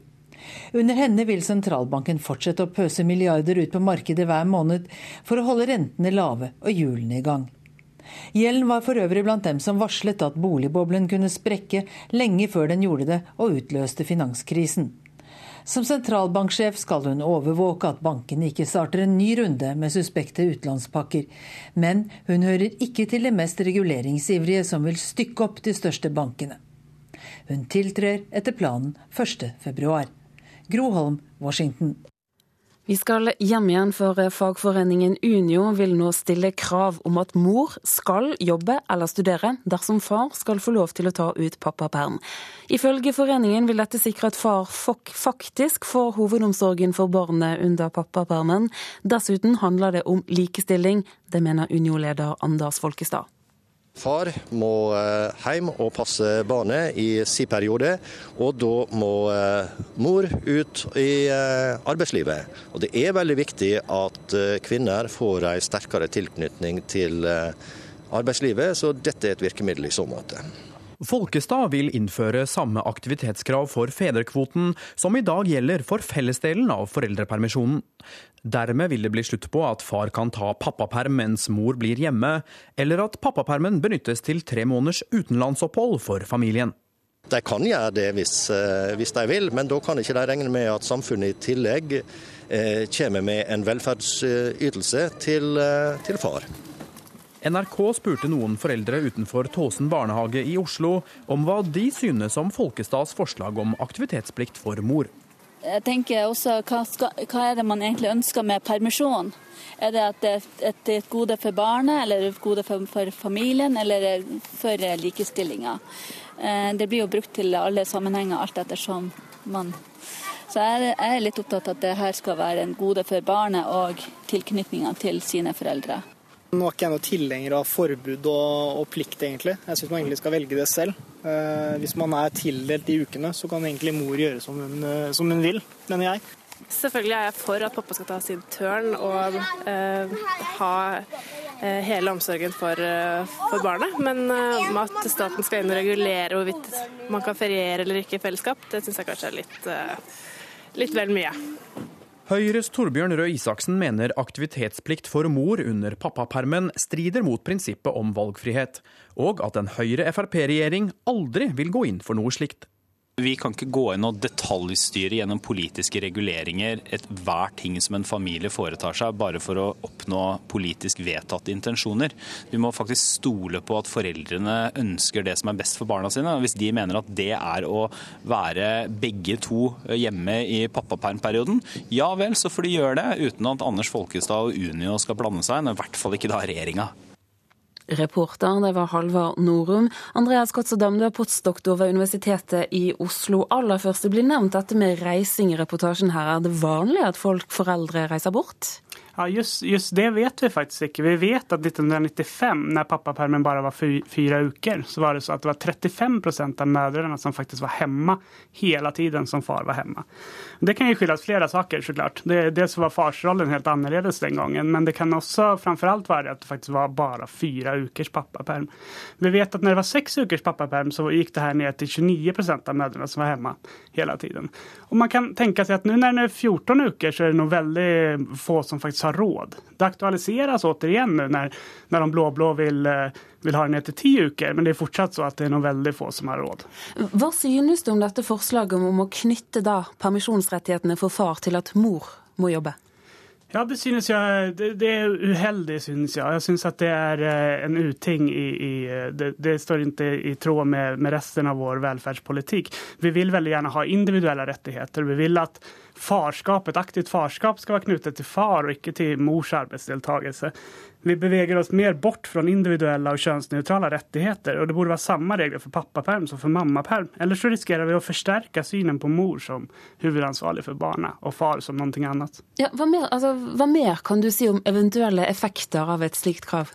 Under henne vil sentralbanken fortsette å pøse milliarder ut på markedet hver måned for å holde rentene lave og hjulene i gang. Gjelden var for øvrig blant dem som varslet at boligboblen kunne sprekke lenge før den gjorde det og utløste finanskrisen. Som sentralbanksjef skal hun overvåke at bankene ikke starter en ny runde med suspekte utlånspakker. Men hun hører ikke til de mest reguleringsivrige som vil stykke opp de største bankene. Hun tiltrer etter planen 1.2. Gro Holm, Washington. Vi skal hjem igjen, for fagforeningen Unio vil nå stille krav om at mor skal jobbe eller studere dersom far skal få lov til å ta ut pappaperm. Ifølge foreningen vil dette sikre at far faktisk får hovedomsorgen for barnet under pappapermen. Dessuten handler det om likestilling. Det mener Unio-leder Anders Folkestad. Far må eh, hjem og passe barnet i sin periode, og da må eh, mor ut i eh, arbeidslivet. Og Det er veldig viktig at kvinner får en sterkere tilknytning til arbeidslivet, så dette er et virkemiddel i så måte. Folkestad vil innføre samme aktivitetskrav for fedrekvoten som i dag gjelder for fellesdelen av foreldrepermisjonen. Dermed vil det bli slutt på at far kan ta pappaperm mens mor blir hjemme, eller at pappapermen benyttes til tre måneders utenlandsopphold for familien. De kan gjøre det hvis, eh, hvis, de vil, men da kan ikke de regne med at samfunnet i tillegg eh, kommer med en velferdsytelse til, eh, til far. NRK spurte noen foreldre utenfor Tåsen barnehage i Oslo om hva de synes om Folkestads forslag om aktivitetsplikt for mor. Jeg tenker også, hva, skal, hva er det man egentlig ønsker med permisjon? Er det at det er et, gode for barnet, eller et gode for, for familien, eller for likestillinga? Eh, det blir jo brukt til alle sammenhenger, alt ettersom man Så jeg er litt opptatt av at det her skal være en gode for barnet og tilknytninga til sine foreldre. Nå er ikke jeg noe tilhenger av forbud og, og, plikt, egentlig. Jeg syns man egentlig skal velge det selv. Eh, hvis man er tildelt de ukene, så kan egentlig mor gjøre som hun, eh, som hun vil, mener jeg. Selvfølgelig er jeg for at pappa skal ta sin tørn og eh, ha eh, hele omsorgen for, eh, for barnet. Men eh, at staten skal inn og regulere hvorvidt man kan feriere eller ikke i fellesskap, det syns jeg kanskje er litt, litt vel mye. Høyres Torbjørn Røe Isaksen mener aktivitetsplikt for mor under pappapermen strider mot prinsippet om valgfrihet, og at en Høyre-Frp-regjering aldri vil gå inn for noe slikt. Vi kan ikke gå inn og detaljstyre gjennom politiske reguleringer ethver ting som en familie foretar seg, bare for å oppnå politisk vedtatte intensjoner. Vi må faktisk stole på at foreldrene ønsker det som er best for barna sine. Hvis de mener at det er å være begge to hjemme i pappapermperioden, ja vel, så får de gjøre det, uten at Anders Folkestad og Unio skal blande seg i hvert fall ikke da regjeringa. Reporter det var Halvard Norum. Andreas Kotsadam, du er postdoktor ved Universitetet i Oslo. Aller først, det blir nevnt dette med reising i reportasjen her. Er det vanlig at folk, foreldre, reiser bort? Ja, just, just, det vet vi faktisk ikke. Vi vet at 1995, når pappapermen bare var fire uker, så var det så at det var 35% av mødrene som faktisk var hjemme hele tiden som far var hjemme. Det kan jo skyldes flere saker, så klart. Dels var farsrollen helt annerledes den gangen, men det kan også framfor alt være at det faktisk var bare fire ukers pappaperm. Vi vet at når det var seks ukers pappaperm, så gikk det her ned til 29% av mødrene som var hjemme hele tiden. Og man kan tenke seg at nå når det er 14 uker, så er det noe veldig få som faktisk har råd. Det aktualiseres återigen nu när, när de blå-blå vil eh, ha det ned til ti uker, men det er fortsatt så at det er noen veldig få som har råd. Hva synes du om dette forslaget om å knytte da permisjonsrettighetene for far til at mor må jobbe? Ja, det synes jeg det, er uheldig, synes jeg. Jeg synes at det er eh, en uting i, i det, det, står ikke i tråd med, med resten av vår velferdspolitikk. Vi vil veldig gjerne ha individuelle rettigheter. Vi vil at farskap, et aktivt farskap skal være knyttet til far og ikke til mors arbeidsdeltakelse. Vi beveger oss mer bort fra individuelle og kjønnsnøytrale rettigheter, og det burde være samme regler for pappaperm som for mammaperm. Ellers så risikerer vi å forsterke synen på mor som hovedansvarlig for barna, og far som noe annet. Ja, hva, mer, altså, hva mer kan du si om eventuelle effekter av et slikt krav?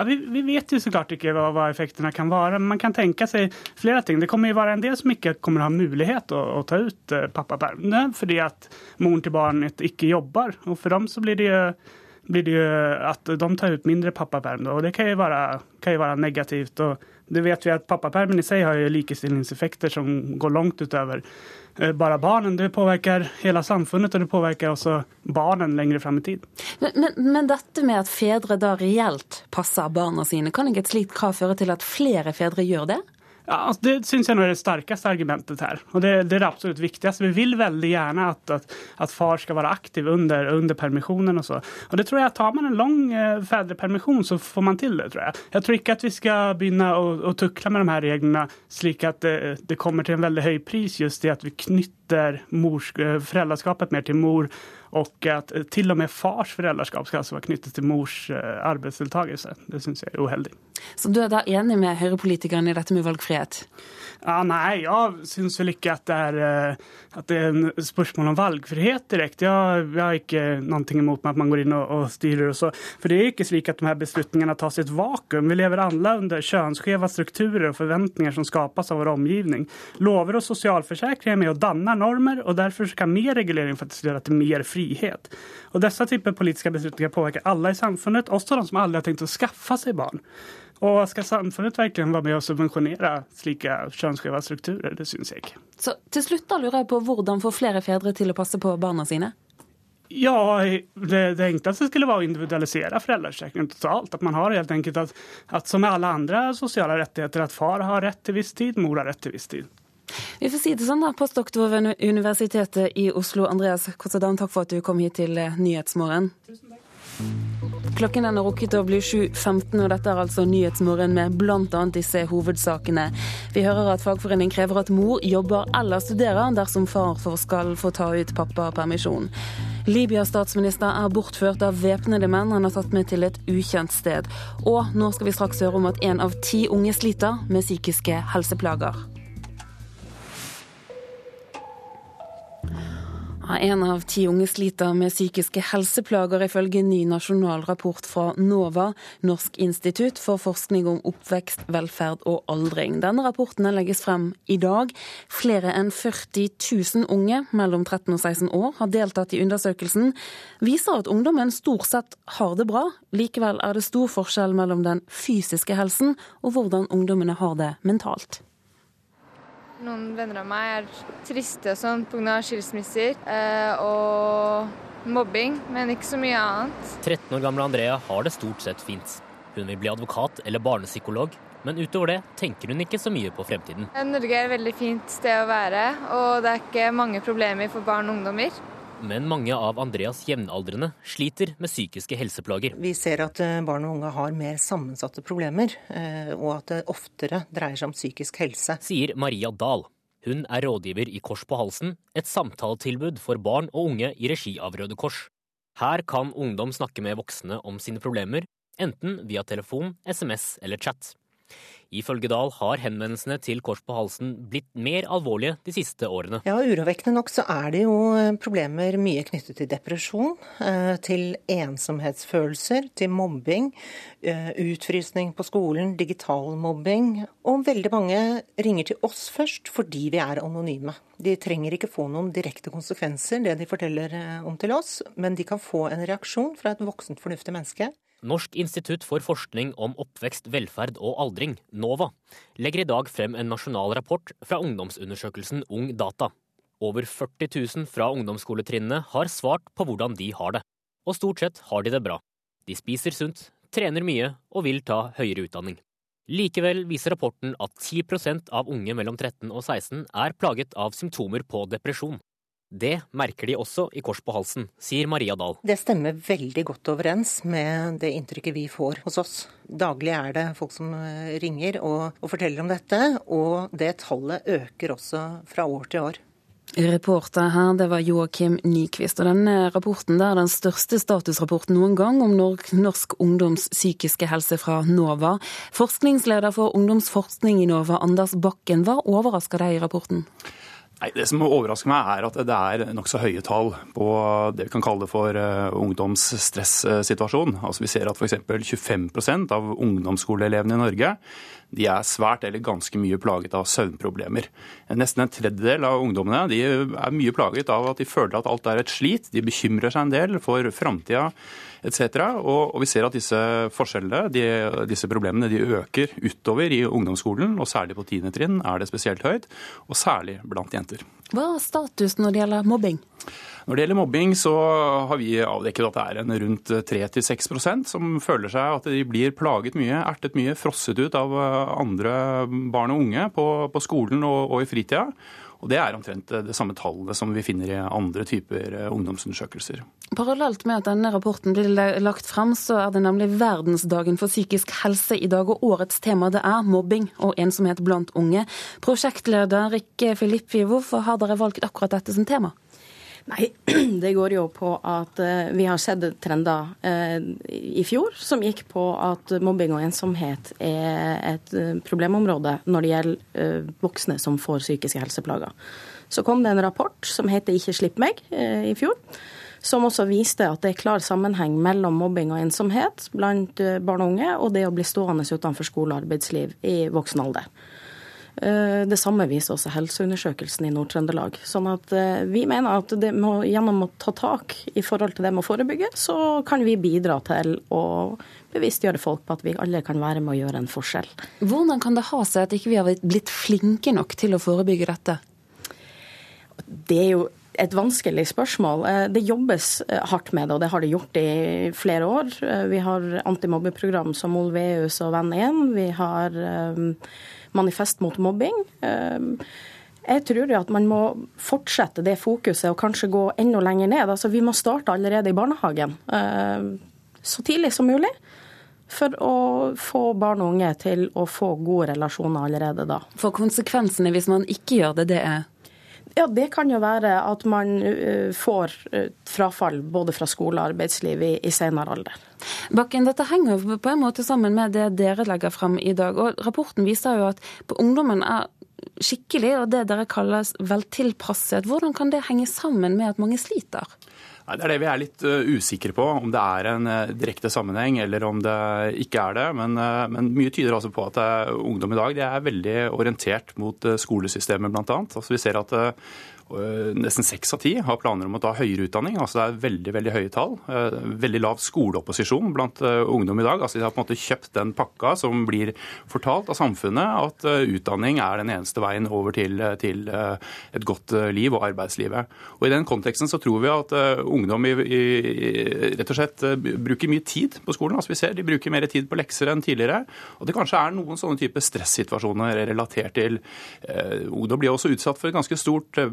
Ja, vi, vi, vet jo så klart ikke hva, hva, effektene kan være. men Man kan tenke seg flere ting. Det kommer jo være en del som ikke kommer ha mulighet å, å ta ut eh, pappaperm. Fordi at moren til barnet ikke jobber. Og for dem så blir det jo blir det jo at de tar ut mindre pappaperm. Og det kan jo være, kan jo være negativt. og det vet vi at Pappapermen i seg har jo likestillingseffekter som går langt utover Eh, bare barnen. Det påvirker hele samfunnet, og det påvirker også barnen lenger fram i tid. Men, men, men, dette med at fedre da reelt passer barna sine, kan ikke et slikt krav føre til at flere fedre gjør det? Ja, altså, det syns jeg er det sterkeste argumentet her. Og det, det, er det absolutt viktigste. Vi vil veldig gjerne at, at, at far skal være aktiv under, under permisjonen og så. Og det tror jeg Tar man en lang eh, så får man til det, tror jeg. Jeg tror ikke at vi skal begynne å, å tukle med de her reglene slik at det, det, kommer til en veldig høy pris, just det at vi knytter mors, eh, mer til mor og at til og med fars foreldreskap skal altså være knyttet til mors eh, arbeidsdeltakelse. Det syns jeg er uheldig. Så du er da enig med høyrepolitikerne i dette med valgfrihet? Ja, nei, jeg syns vel ikke at det, er, eh, at det er en spørsmål om valgfrihet direkte. Jeg, jeg har ikke noe imot at man går inn og, og styrer. Og så. For det er ikke slik at de her beslutningene tas i et vakuum. Vi lever alle under kjønnsskjeve strukturer og forventninger som skapes av vår omgivning. Lover og sosialforsikring er med og danner normer, og derfor kan mer regulering faktisk gjøre til mer frihet. Og Disse typer politiske beslutninger påvirker alle i samfunnet, også de som aldri har tenkt å skaffe seg barn. Og skal samfunnet virkelig være med å subvensjonere slike kjønnsskjeve strukturer? Det syns jeg. Så til slutt da lurer jeg på hvordan få flere fedre til å passe på barna sine? Ja, det, det enkleste skulle være å individualisere foreldreforsikringen totalt. At man har helt enkelt at, at som med alle andre sosiale rettigheter, at far har rett til viss tid, mor har rett til viss tid. Vi får si det sånn, da. Postdoktor ved Universitetet i Oslo, Andreas Kotsadan, takk for at du kom hit til Nyhetsmorgen. Tusen takk. Klokken er rukket å bli 7.15, og dette er altså Nyhetsmorgen med bl.a. disse hovedsakene. Vi hører at fagforening krever at mor jobber eller studerer dersom far skal få ta ut pappapermisjon. Libyas statsminister er bortført av væpnede menn han har tatt med til et ukjent sted. Og nå skal vi straks høre om at én av ti unge sliter med psykiske helseplager. En av ti unge sliter med psykiske helseplager, ifølge ny nasjonal rapport fra NOVA, Norsk institutt for forskning om oppvekst, velferd og aldring. Denne rapporten legges frem i dag. Flere enn 40 000 unge mellom 13 og 16 år har deltatt i undersøkelsen. Viser at ungdommen stort sett har det bra. Likevel er det stor forskjell mellom den fysiske helsen og hvordan ungdommene har det mentalt. Noen venner av meg er triste og sånn pga. skilsmisser eh, og mobbing, men ikke så mye annet. 13 år gamle Andrea har det stort sett fint. Hun vil bli advokat eller barnepsykolog, men utover det tenker hun ikke så mye på fremtiden. Norge er et veldig fint sted å være, og det er ikke mange problemer for barn og ungdommer. Men mange av Andreas jevnaldrende sliter med psykiske helseplager. Vi ser at eh, barn og unge har mer sammensatte problemer, eh, og at det oftere dreier seg om psykisk helse. Sier Maria Dahl. Hun er rådgiver i Kors på halsen, et samtaletilbud for barn og unge i regi av Røde Kors. Her kan ungdom snakke med voksne om sine problemer, enten via telefon, SMS eller chat. Ifølge Dahl har henvendelsene til Kors på halsen blitt mer alvorlige de siste årene. Ja, Urovekkende nok så er det jo eh, problemer mye knyttet til depresjon, eh, til ensomhetsfølelser, til mobbing, eh, utfrysning på skolen, digital mobbing. Og veldig mange ringer til oss først fordi vi er anonyme. De trenger ikke få noen direkte konsekvenser, det de forteller om til oss, men de kan få en reaksjon fra et voksent, fornuftig menneske. Norsk institutt for forskning om oppvekst, velferd og aldring, NOVA, legger i dag frem en nasjonal rapport fra ungdomsundersøkelsen Ung Data. Over 40 000 fra ungdomsskoletrinnene har svart på hvordan de har det. Og stort sett har de det bra. De spiser sunt, trener mye og vil ta høyere utdanning. Likevel viser rapporten at 10% av unge mellom 13 og 16 er plaget av symptomer på depresjon. Det merker de også i Kors på halsen, sier Maria Dahl. Det stemmer veldig godt overens med det inntrykket vi får hos oss. Daglig er det folk som eh, ringer og, og forteller om dette, og det tallet øker også fra år til år. Reporter her, det var Joakim Nyquist. Og denne rapporten er den største statusrapporten noen gang om norsk ungdoms psykiske helse fra NOVA. Forskningsleder for ungdomsforskning i NOVA, Anders Bakken, hva overrasker deg i rapporten? Nei, Det som overrasker meg, er at det er nokså høye tall på det vi kan kalle for uh, ungdomsstressituasjon. Altså Vi ser at f.eks. 25% av ungdomsskoleelevene i Norge de er svært eller ganske mye plaget av søvnproblemer. Nesten en tredjedel av ungdommene de er mye plaget av at de føler at alt er et slit. De bekymrer seg en del for framtida etc. Og, og vi ser at disse forskjellene, de, disse problemene, de øker utover i ungdomsskolen, og særlig på 10. trinn er det spesielt høyt, og særlig blant jenter. Hva er status når det gjelder mobbing? Når det gjelder mobbing, så har vi avdekket at det er en rundt 3-6% som føler seg at de blir plaget mye, ertet mye, frosset ut av andre barn og unge på, på skolen og, og i fritida. Og Det er omtrent det samme tallet som vi finner i andre typer eh, ungdomsundersøkelser. Parallelt med at denne rapporten blir lagt frem, så er det nemlig verdensdagen for psykisk helse i dag. Og årets tema det er mobbing og ensomhet blant unge. Prosjektleder Rikke Filippi, hvorfor har dere valgt akkurat dette som tema? Nei, det går jo på at uh, vi har sett trender uh, i fjor som gikk på at mobbing og ensomhet er et uh, problemområde når det gjelder voksne som får psykiske helseplager. Så kom det en rapport som heter Ikke slipp meg i fjor. Som også viste at det er klar sammenheng mellom mobbing og ensomhet blant barn og unge, og det å bli stående utenfor skole og arbeidsliv i voksen alder. Eh, det samme viser også helseundersøkelsen i Nord-Trøndelag. Sånn at eh, vi mener at må, gjennom å ta tak i forhold til det med å forebygge, så kan vi bidra til å bevisstgjøre folk på at vi alle kan være med å gjøre en forskjell. Hvordan kan det ha seg at ikke vi har blitt flinke nok til å forebygge dette? Det er jo et vanskelig spørsmål. Eh, det jobbes hardt med det, og det har det gjort i flere år. Vi har antimobbeprogram som Olveus og Venn1. Vi har manifest mot mobbing. Ehm, jeg tror at man må fortsette det fokuset og kanskje gå enda lenger ned. Altså, vi må starte allerede i barnehagen ehm, så tidlig som mulig. For å få barn og unge til å få gode relasjoner allerede da. For konsekvensene hvis man ikke gjør det, det er? Ja, Det kan jo være at man uh, får uh, frafall både fra skole og arbeidsliv i, i senere alder. Bakken, dette henger jo på en måte sammen med det dere legger frem i dag. og Rapporten viser jo at ungdommen er skikkelig, og det dere kaller veltilpasset. Hvordan kan det henge sammen med at mange sliter? Nei, Det er det vi er litt uh, usikre på, om det er en uh, direkte sammenheng eller om det ikke er det. Men, uh, men mye tyder altså på at ungdom i dag er veldig orientert mot skolesystemet, bl.a. Altså, vi ser at Eh, nesten seks av ti har planer om å ta høyere utdanning. altså Det er veldig veldig høye tall. Eh, veldig lav skoleopposisjon blant eh, ungdom i dag. altså De har på en måte kjøpt den pakka som blir fortalt av samfunnet at utdanning er den eneste veien over til, til et godt liv og arbeidslivet. Og I den konteksten så tror vi at ungdom i, i, rett og slett bruker mye tid på skolen. altså vi ser De bruker mer tid på lekser enn tidligere. Og det kanskje er noen sånne type stressituasjoner relatert til eh, Ungdom blir også utsatt for et ganske stort eh,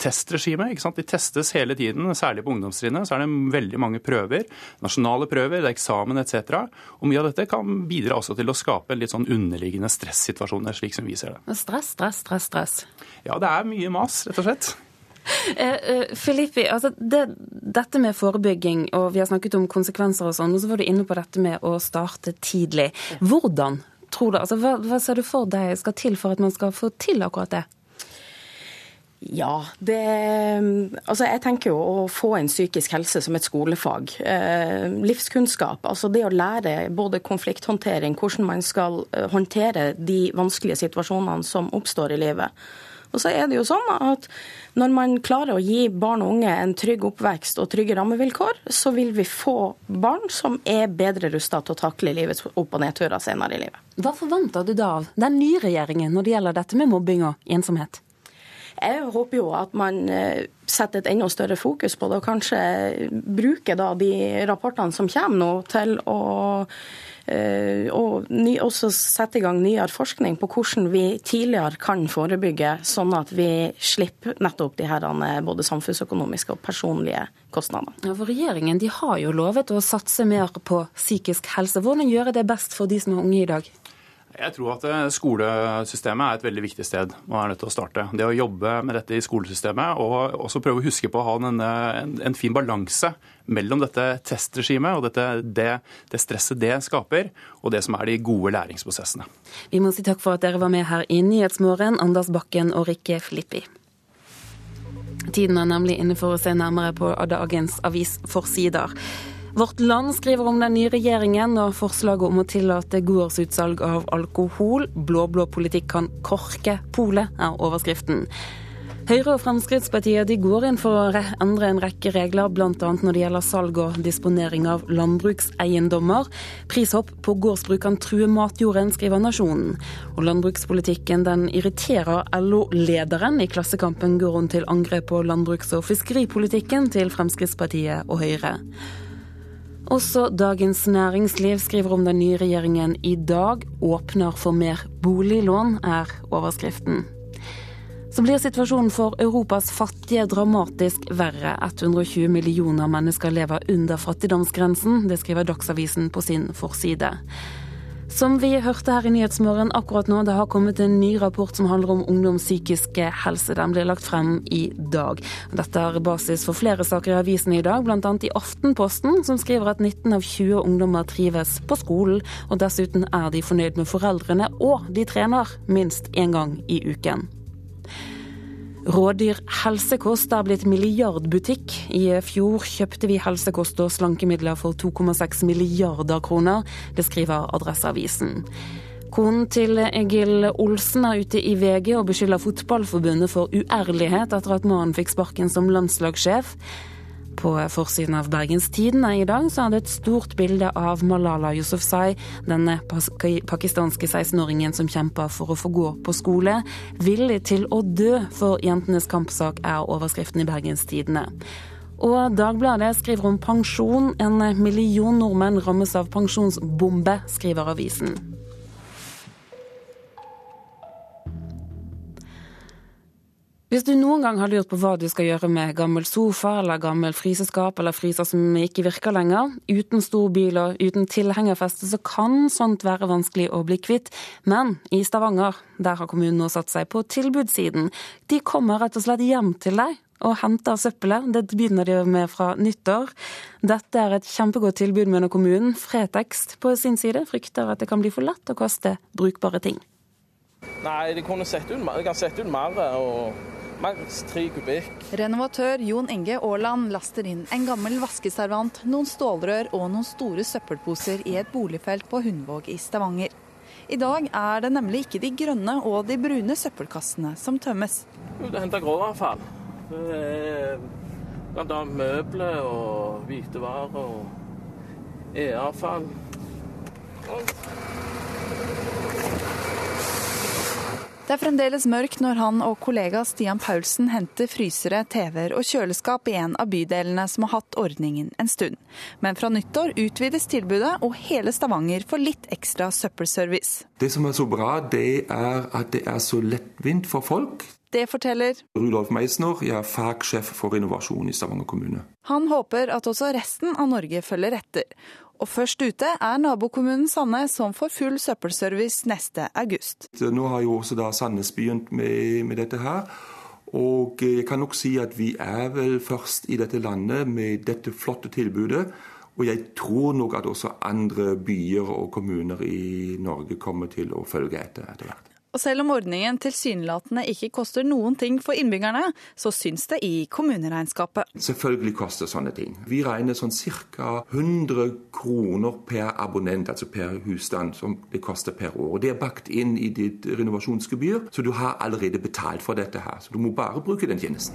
testregime. ikke sant? De testes hele tiden, særlig på ungdomstrinnet. Så er det veldig mange prøver. Nasjonale prøver, det er eksamen etc. Og mye av dette kan bidra også til å skape litt sånn underliggende stressituasjoner, slik som vi ser det. Stress, stress, stress, stress. Ja, det er mye mas, rett og slett. Eh, eh, Filippi, altså det, dette med forebygging, og vi har snakket om konsekvenser og sånn, og så var du inne på dette med å starte tidlig. Hvordan tror du, altså hva, hva ser du for deg skal til for at man skal få til akkurat det? Ja, det Altså, jeg tenker jo å få en psykisk helse som et skolefag. Eh, livskunnskap. Altså det å lære både konflikthåndtering, hvordan man skal eh, håndtere de vanskelige situasjonene som oppstår i livet. Og så er det jo sånn at når man klarer å gi barn og unge en trygg oppvekst og trygge rammevilkår, så vil vi få barn som er bedre rusta til å takle livets opp- og nedturer senere i livet. Hva forventer du da av den nye regjeringen når det gjelder dette med mobbing og ensomhet? Jeg håper jo at man eh, setter et enda større fokus på det, og kanskje bruker da de rapportene som kommer nå, til å eh, og også sette i gang nyere forskning på hvordan vi tidligere kan forebygge, sånn at vi slipper nettopp de her eh, både samfunnsøkonomiske og personlige kostnadene. Ja, for Regjeringen de har jo lovet å satse mer på psykisk helse. Hvordan gjøre det best for de som er unge i dag? Jeg tror at eh, skolesystemet er et veldig viktig sted man er nødt til å starte. Det å jobbe med dette i skolesystemet og også prøve å huske på å ha en, en, en, fin balanse mellom dette testregimet og dette, det, det, stresset det skaper, og det som er de gode læringsprosessene. Vi må si takk for at dere var med her i Nyhetsmorgen, Anders Bakken og Rikke Filippi. Tiden er nemlig inne for å se nærmere på dagens avisforsider. Vårt Land skriver om den nye regjeringen og forslaget om å tillate gårdsutsalg av alkohol. Blå-blå politikk kan korke polet, er overskriften. Høyre og Fremskrittspartiet går inn for å endre en rekke regler, bl.a. når det gjelder salg og disponering av landbrukseiendommer. Prishopp på gårdsbruk kan true matjorden, skriver Nasjonen. Og landbrukspolitikken den irriterer LO-lederen. I Klassekampen går hun til angrep på landbruks- og fiskeripolitikken til Fremskrittspartiet og Høyre. Også Dagens Næringsliv skriver om den nye regjeringen i dag åpner for mer boliglån, er overskriften så blir situasjonen for Europas fattige dramatisk verre. 120 millioner mennesker lever under fattigdomsgrensen. Det skriver Dagsavisen på sin forside. Som vi hørte her i Nyhetsmorgen akkurat nå, det har kommet en ny rapport som handler om ungdoms psykiske helse. Den blir lagt frem i dag. Dette er basis for flere saker i avisen i dag, bl.a. i Aftenposten, som skriver at 19 av 20 ungdommer trives på skolen. Og dessuten er de fornøyd med foreldrene, og de trener minst én gang i uken. Rådyr helsekost er blitt milliardbutikk. I fjor kjøpte vi helsekost og slankemidler for 2,6 milliarder kroner. Det skriver Adresseavisen. Konen til Egil Olsen er ute i VG og beskylder Fotballforbundet for uærlighet etter at mannen fikk sparken som landslagssjef. På forsiden av Bergens Tidende i dag så er det et stort bilde av Malala Yousafzai, denne pakistanske 16-åringen som kjemper for å få gå på skole. 'Villig til å dø for jentenes kampsak' er overskriften i Bergens Tidende. Og Dagbladet skriver om pensjon. En million nordmenn rammes av pensjonsbombe, skriver avisen. Hvis du noen gang har lurt på hva du skal gjøre med gammel sofa eller gammel fryseskap eller fryser som ikke virker lenger, uten stor bil og uten tilhengerfeste, så kan sånt være vanskelig å bli kvitt. Men i Stavanger, der har kommunen nå satt seg på tilbudssiden. De kommer rett og slett hjem til deg og henter søppelet. Det begynner de med fra nyttår. Dette er et kjempegodt tilbud, mener kommunen. Fretex på sin side frykter at det kan bli for lett å kaste brukbare ting. Nei, de kunne sett ut, de kan sette ut mer. og Maks tre kubikk. Renovatør Jon Inge Aaland laster inn en gammel vaskeservant, noen stålrør og noen store søppelposer i et boligfelt på Hundvåg i Stavanger. I dag er det nemlig ikke de grønne og de brune søppelkassene som tømmes. Det henter gråavfall. Bl.a. møbler og hvitevarer og e-avfall. Det er fremdeles mørkt når han og kollega Stian Paulsen henter frysere, TV-er og kjøleskap i en av bydelene som har hatt ordningen en stund. Men fra nyttår utvides tilbudet, og hele Stavanger får litt ekstra søppelservice. Det som er så bra, det er at det er så lettvint for folk. Det forteller Rudolf Meisner, jeg er fagsjef for innovasjon i Stavanger kommune. Han håper at også resten av Norge følger etter. Og først ute er nabokommunen Sandnes, som får full søppelservice neste august. Nå har jo også da Sandnes begynt med, med, dette her. Og jeg kan nok si at vi er vel først i dette landet med dette flotte tilbudet. Og jeg tror nok at også andre byer og kommuner i Norge kommer til å følge etter etter hvert. Og selv om ordningen tilsynelatende ikke koster noen ting for innbyggerne, så syns det i kommuneregnskapet. Selvfølgelig koster sånne ting. Vi regner sånn ca. 100 kroner per abonnent, altså per husstand, som det koster per år. Det er bakt inn i ditt renovasjonsgebyr, så du har allerede betalt for dette her. Så du må bare bruke den tjenesten.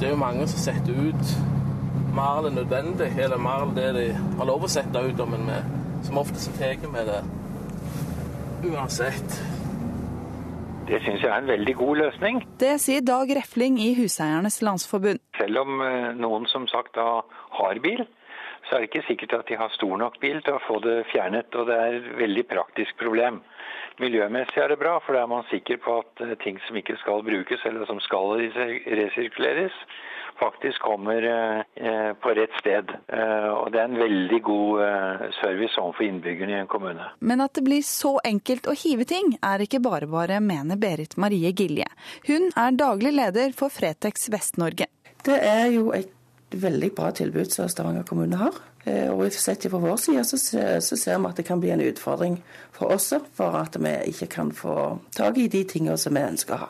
Det er jo mange som setter ut mer enn nødvendig, eller mer enn det de har lov å sette ut, men som oftest tar vi det uansett. Det syns jeg er en veldig god løsning. Det sier Dag Refling i Huseiernes Landsforbund. Selv om eh, noen som sagt da har bil, så er det ikke sikkert at de har stor nok bil til å få det fjernet. Og det er et veldig praktisk problem. Miljømessig er det bra, for da er man sikker på at eh, ting som ikke skal brukes, eller som skal resirkuleres, faktisk kommer eh, på rett sted. Eh, og det er en veldig god eh, service overfor innbyggerne i en kommune. Men at det blir så enkelt å hive ting, er ikke bare bare, mener Berit Marie Gilje. Hun er daglig leder for Fretex Vest-Norge. Det er jo et veldig bra tilbud som Stavanger kommune har. Og sett fra vår side så, så, ser vi at det kan bli en utfordring for oss for at vi ikke kan få tak i de tingene som vi ønsker å ha.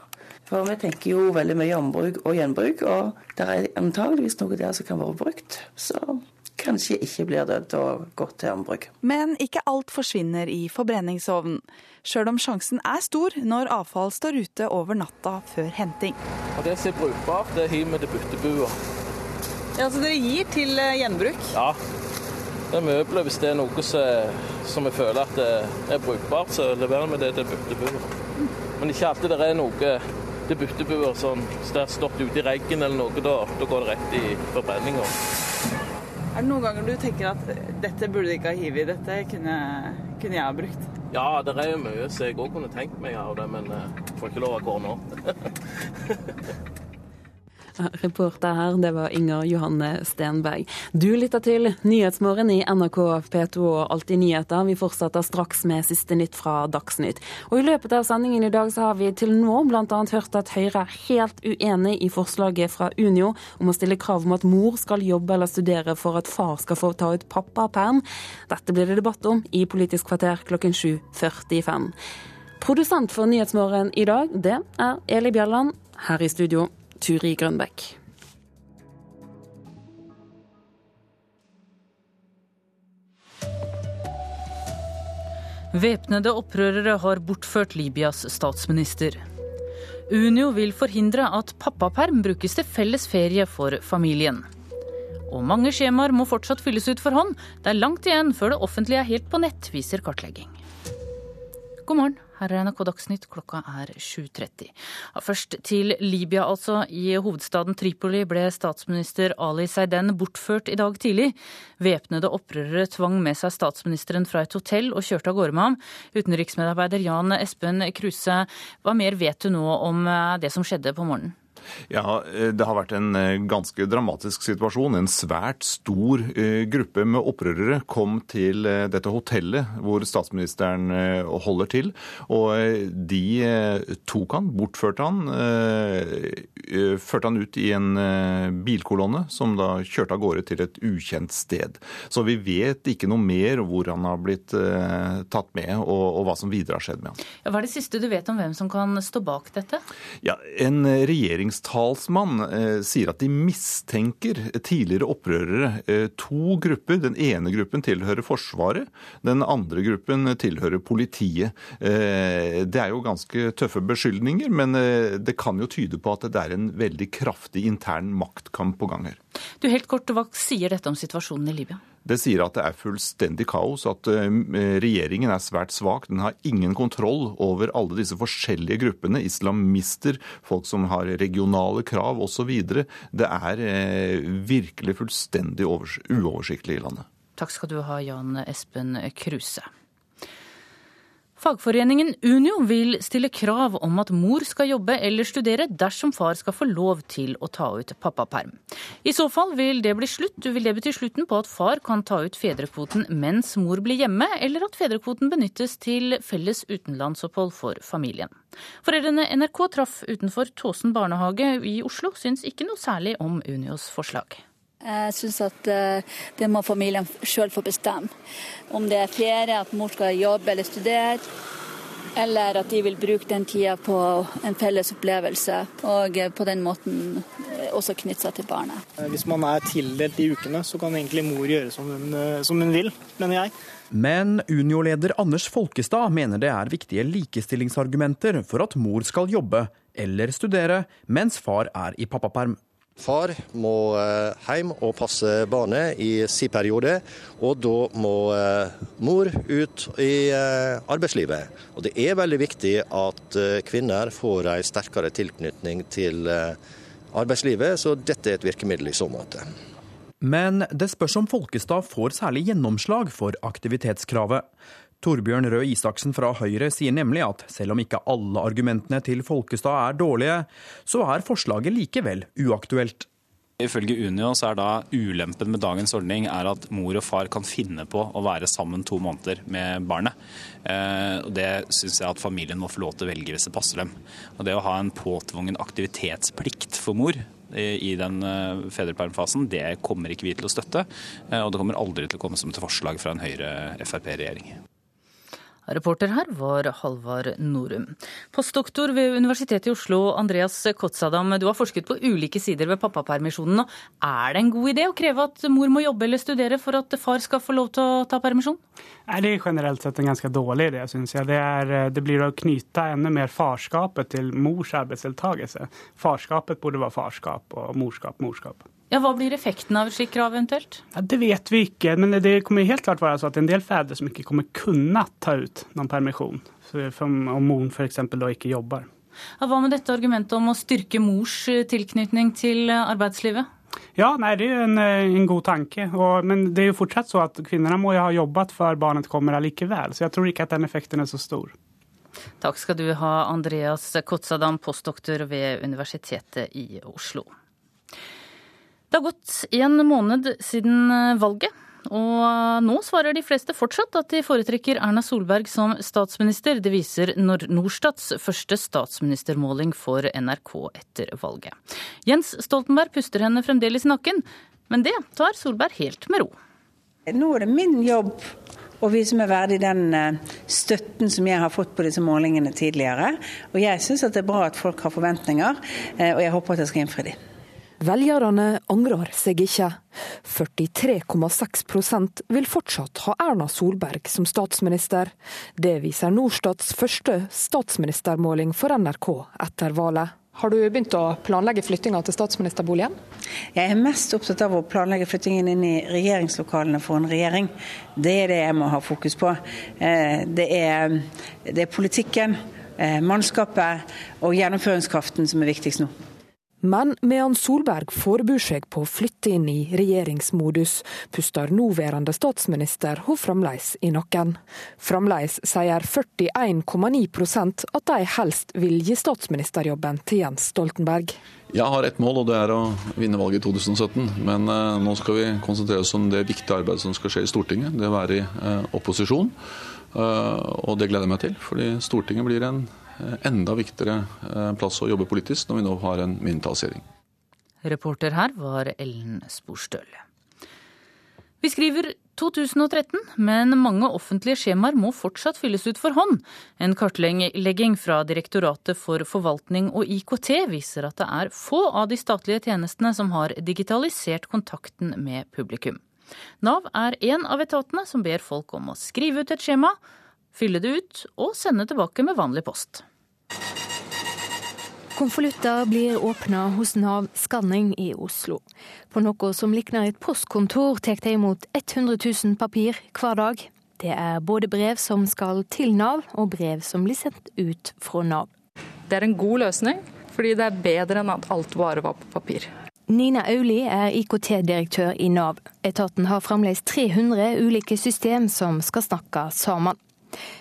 For vi tenker jo veldig mye ombruk og gjenbruk, og det er antageligvis noe der som kan være brukt. Så kanskje ikke blir det da godt til ombruk. Men ikke alt forsvinner i forbrenningsovnen, sjøl om sjansen er stor når avfall står ute over natta før henting. Og Det som er brukbart, det hiver vi til byttebua. Ja, Så dere gir til eh, gjenbruk? Ja. Det er møbler. Hvis det er noe som, som vi føler at det er brukbart, så leverer vi det til byttebua. Men ikke alltid det er noe til byttebuer sånn, så det har stått ute i reggen eller noe, da, da går det rett i forbrenninga. Er det noen ganger du tenker at dette burde du ikke ha hivet i, dette kunne, kunne, jeg ha brukt? Ja, det er jo mye så jeg òg kunne tenkt meg av det, men jeg får ikke lov av nå. Reporter her, det var Inger Johanne Stenberg. Du lytter til Nyhetsmorgen i NRK P2 og Alltid nyheter. Vi fortsetter straks med siste nytt fra Dagsnytt. Og I løpet av sendingen i dag så har vi til nå bl.a. hørt at Høyre er helt uenig i forslaget fra Unio om å stille krav om at mor skal jobbe eller studere for at far skal få ta ut pappaperm. Dette blir det debatt om i Politisk kvarter klokken 7.45. Produsent for Nyhetsmorgen i dag, det er Eli Bjelland. Her i studio Turi Grønbekk. Væpnede opprørere har bortført Libyas statsminister. Unio vil forhindre at pappaperm brukes til felles ferie for familien. Og mange skjemaer må fortsatt fylles ut for hånd. Det er langt igjen før det offentlige er helt på nett, viser kartlegging. God morgen. Her er NRK Dagsnytt, klokka er 7.30. Først til Libya, altså. I hovedstaden Tripoli ble statsminister Ali Seiden bortført i dag tidlig. Væpnede opprørere tvang med seg statsministeren fra et hotell og kjørte av gårde med ham. Utenriksmedarbeider Jan Espen Kruse, hva mer vet du nå om eh, det som skjedde på morgenen? Ja, eh, Det har vært en eh, ganske dramatisk situasjon. En svært stor eh, gruppe med opprørere kom til dette hotellet hvor statsministeren holder til. Og de tok han, bortførte han, førte han ut i en bilkolonne som da kjørte av gårde til et ukjent sted. Så vi vet ikke noe mer hvor han har blitt tatt med, og, og hva som videre har skjedd med han. Hva er det siste du vet om hvem som kan stå bak dette? Ja, En regjerings regjerings eh, sier at de mistenker tidligere opprørere. Eh, to grupper. Den ene gruppen tilhører Forsvaret, den andre gruppen tilhører politiet. Eh, det er jo ganske tøffe beskyldninger, men eh, det kan jo tyde på at det er en veldig kraftig intern maktkamp på gang her. Du, helt kort, Hva sier dette om situasjonen i Libya? Det sier at det er fullstendig kaos, at eh, regjeringen er svært svak. Den har ingen kontroll over alle disse forskjellige gruppene. Islamister, folk som har regionale krav osv. Det er eh, virkelig fullstendig uoversiktlig i landet. Takk skal du ha, Jan Espen Kruse. Fagforeningen Unio vil stille krav om at mor skal jobbe eller studere dersom far skal få lov til å ta ut pappaperm. I så fall vil det, bli slutt, vil det bety slutten på at far kan ta ut fedrekvoten mens mor blir hjemme, eller at fedrekvoten benyttes til felles utenlandsopphold for familien. Foreldrene NRK traff utenfor Tåsen barnehage i Oslo, syns ikke noe særlig om Unios forslag. Jeg syns at eh, det må familien sjøl få bestemme. Om det er ferie, at mor skal jobbe eller studere, eller at de vil bruke den tida på en felles opplevelse, og eh, på den måten eh, også knytte seg til barnet. Hvis man er tildelt de ukene, så kan egentlig mor gjøre som hun, som hun vil, mener jeg. Men Unio-leder Anders Folkestad mener det er viktige likestillingsargumenter for at mor skal jobbe eller studere mens far er i pappaperm. Far må eh, hjem og passe barnet i sin periode, og da må eh, mor ut i eh, arbeidslivet. Og Det er veldig viktig at kvinner får en sterkere tilknytning til arbeidslivet, så dette er et virkemiddel i så måte. Men det spørs om Folkestad får særlig gjennomslag for aktivitetskravet. Torbjørn Røe Isaksen fra Høyre sier nemlig at selv om ikke alle argumentene til Folkestad er dårlige, så er forslaget likevel uaktuelt. Ifølge Unio så er da ulempen med dagens ordning er at mor og far kan finne på å være sammen to måneder med barnet. Eh, Det syns jeg at familien må få lov til å velge hvis det passer dem. Og Det å ha en påtvungen aktivitetsplikt for mor i den eh, fedrepermfasen, det kommer ikke vi til å støtte. Eh, og det kommer aldri til å komme som et forslag fra en Høyre-Frp-regjering. Reporter her var Halvard Norum. Postdoktor ved Universitetet i Oslo, Andreas Kotsadam, du har forsket på ulike sider ved pappapermisjonen. Er det en god idé å kreve at mor må jobbe eller studere for at far skal få lov til å ta permisjon? Nei, Det er generelt sett en ganske dårlig idé, syns jeg. Det, er, det, blir å knytte enda mer farskapet til mors arbeidsdeltakelse. Farskapet burde være farskap, og morskap morskap. Ja, Hva blir effekten av et slikt krav eventuelt? Ja, det vet vi ikke, men det kommer helt klart være så at en del fedre som ikke kommer kunne ta ut noen permisjon, om moren f.eks. da ikke jobber. Ja, hva med dette argumentet om å styrke mors eh, tilknytning til eh, arbeidslivet? Ja, nei, det er en, eh, en god tanke. Og, men det er jo fortsatt så at kvinnene må jo ha jobbet før barnet kommer allikevel. Så jeg tror ikke at den effekten er så stor. Takk skal du ha, Andreas Kotsadam, postdoktor ved Universitetet i Oslo. Det har gått en måned siden eh, valget, og nå svarer de fleste fortsatt at de foretrekker Erna Solberg som statsminister. Det viser Norstats første statsministermåling for NRK etter valget. Jens Stoltenberg puster henne fremdeles i nakken, men det tar Solberg helt med ro. Nå er det min jobb å vise meg verdig den eh, støtten som jeg har fått på disse målingene tidligere. Og jeg syns det er bra at folk har forventninger, eh, og jeg håper at jeg skal innfri dem. Velgerne angrer seg ikke. 43,6% vil fortsatt ha Erna Solberg som statsminister. Det viser Norstats første statsministermåling for NRK etter valget. Har du begynt å planlegge flyttinga til statsministerboligen? Jeg er mest opptatt av å planlegge flyttingen inn i regjeringslokalene for en regjering. Det er det jeg må ha fokus på. Eh, det er, det er politikken, eh, mannskapet og gjennomføringskraften som er viktigst nå. Men medan Solberg forbereder seg på å flytte inn i regjeringsmodus, puster nåværende statsminister hun fremdeles i nakken. Fremdeles sier 41,9% at de helst vil gi statsministerjobben til Jens Stoltenberg. Jeg har ett mål, og det er å vinne valget i 2017. Men uh, nå skal vi konsentrere oss om det viktige arbeidet som skal skje i Stortinget. Det å være i uh, opposisjon. Uh, og det gleder jeg meg til, fordi Stortinget blir en Eh, enda viktigere eh, plass å jobbe politisk når vi nå har en mindretallsregjering. Reporter her var Ellen Sporstøl. Vi skriver 2013, men mange offentlige skjemaer må fortsatt fylles ut for hånd. En kartlegging fra Direktoratet for forvaltning og IKT viser at det er få av de statlige tjenestene som har digitalisert kontakten med publikum. Nav er en av etatene som ber folk om å skrive ut et skjema, fylle det ut og sende tilbake med vanlig post. Konvolutter blir åpna hos Nav Skanning i Oslo. På noe som likner et postkontor, tar de imot 100 000 papir hver dag. Det er både brev som skal til Nav, og brev som blir sendt ut fra Nav. Det er en god løsning, fordi det er bedre enn at alt bare var på papir. Nina Auli er IKT-direktør i Nav. Etaten har fremdeles 300 ulike system som skal snakke sammen.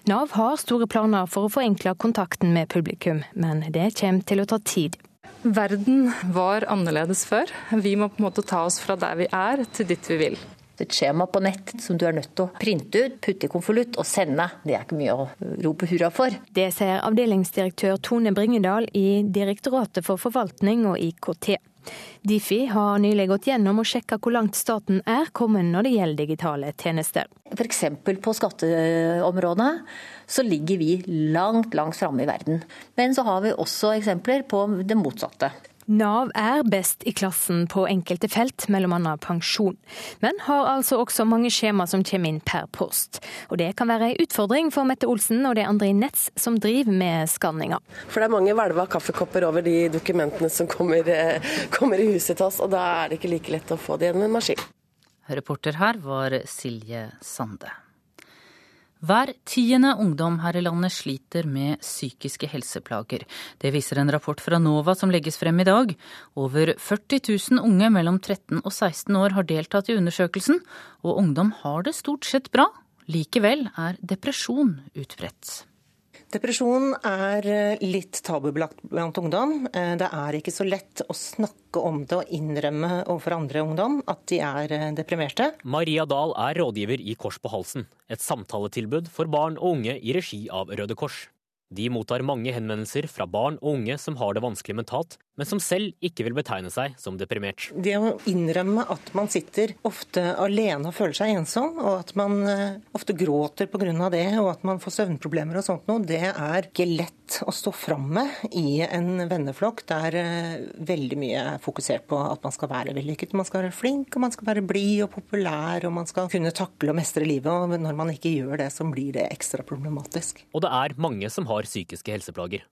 Nav har store planer for å forenkle kontakten med publikum, men det kommer til å ta tid. Verden var annerledes før. Vi må på en måte ta oss fra der vi er, til dit vi vil. Et skjema på nett som du er nødt til å printe ut, putte i konvolutt og sende. Det er ikke mye å rope hurra for. Det sier avdelingsdirektør Tone Bringedal i Direktoratet for forvaltning og IKT. Difi har nylig gått gjennom og sjekka hvor langt staten er kommet når det gjelder digitale tjenester. F.eks. på skatteområdet så ligger vi langt, langt framme i verden. Men så har vi også eksempler på det motsatte. Nav er best i klassen på enkelte felt, bl.a. pensjon, men har altså også mange skjema som kommer inn per post. Og Det kan være en utfordring for Mette Olsen og de andre i Nets som driver med skanninga. For det er mange hvelva kaffekopper over de dokumentene som kommer, eh, kommer i huset til oss, og da er det ikke like lett å få det gjennom en maskin. Reporter her var Silje Sande. Hver tiende ungdom her i landet sliter med psykiske helseplager. Det viser en rapport fra NOVA som legges frem i dag. Over 40 000 unge mellom 13 og 16 år har deltatt i undersøkelsen, og ungdom har det stort sett bra. Likevel er depresjon utbredt. Depresjon er eh, litt tabubelagt blant ungdom. Eh, det er ikke så lett å snakke om det og innrømme overfor andre ungdom at de er eh, deprimerte. Maria Dahl er rådgiver i Kors på halsen, et samtaletilbud for barn og unge i regi av Røde Kors. De mottar mange henvendelser fra barn og unge som har det vanskelig mentalt, men som selv ikke vil betegne seg som deprimert. Det å innrømme at man sitter ofte alene og føler seg ensom, og at man eh, ofte gråter pga. det, og at man får søvnproblemer og sånt noe, det er ikke lett å stå fram med i en venneflokk der eh, veldig mye er fokusert på at man skal være vellykket. Man skal være flink, og man skal være blid og populær, og man skal kunne takle og mestre livet. Og når man ikke gjør det, så blir det ekstra problematisk. Og det er mange som har psykiske helseplager.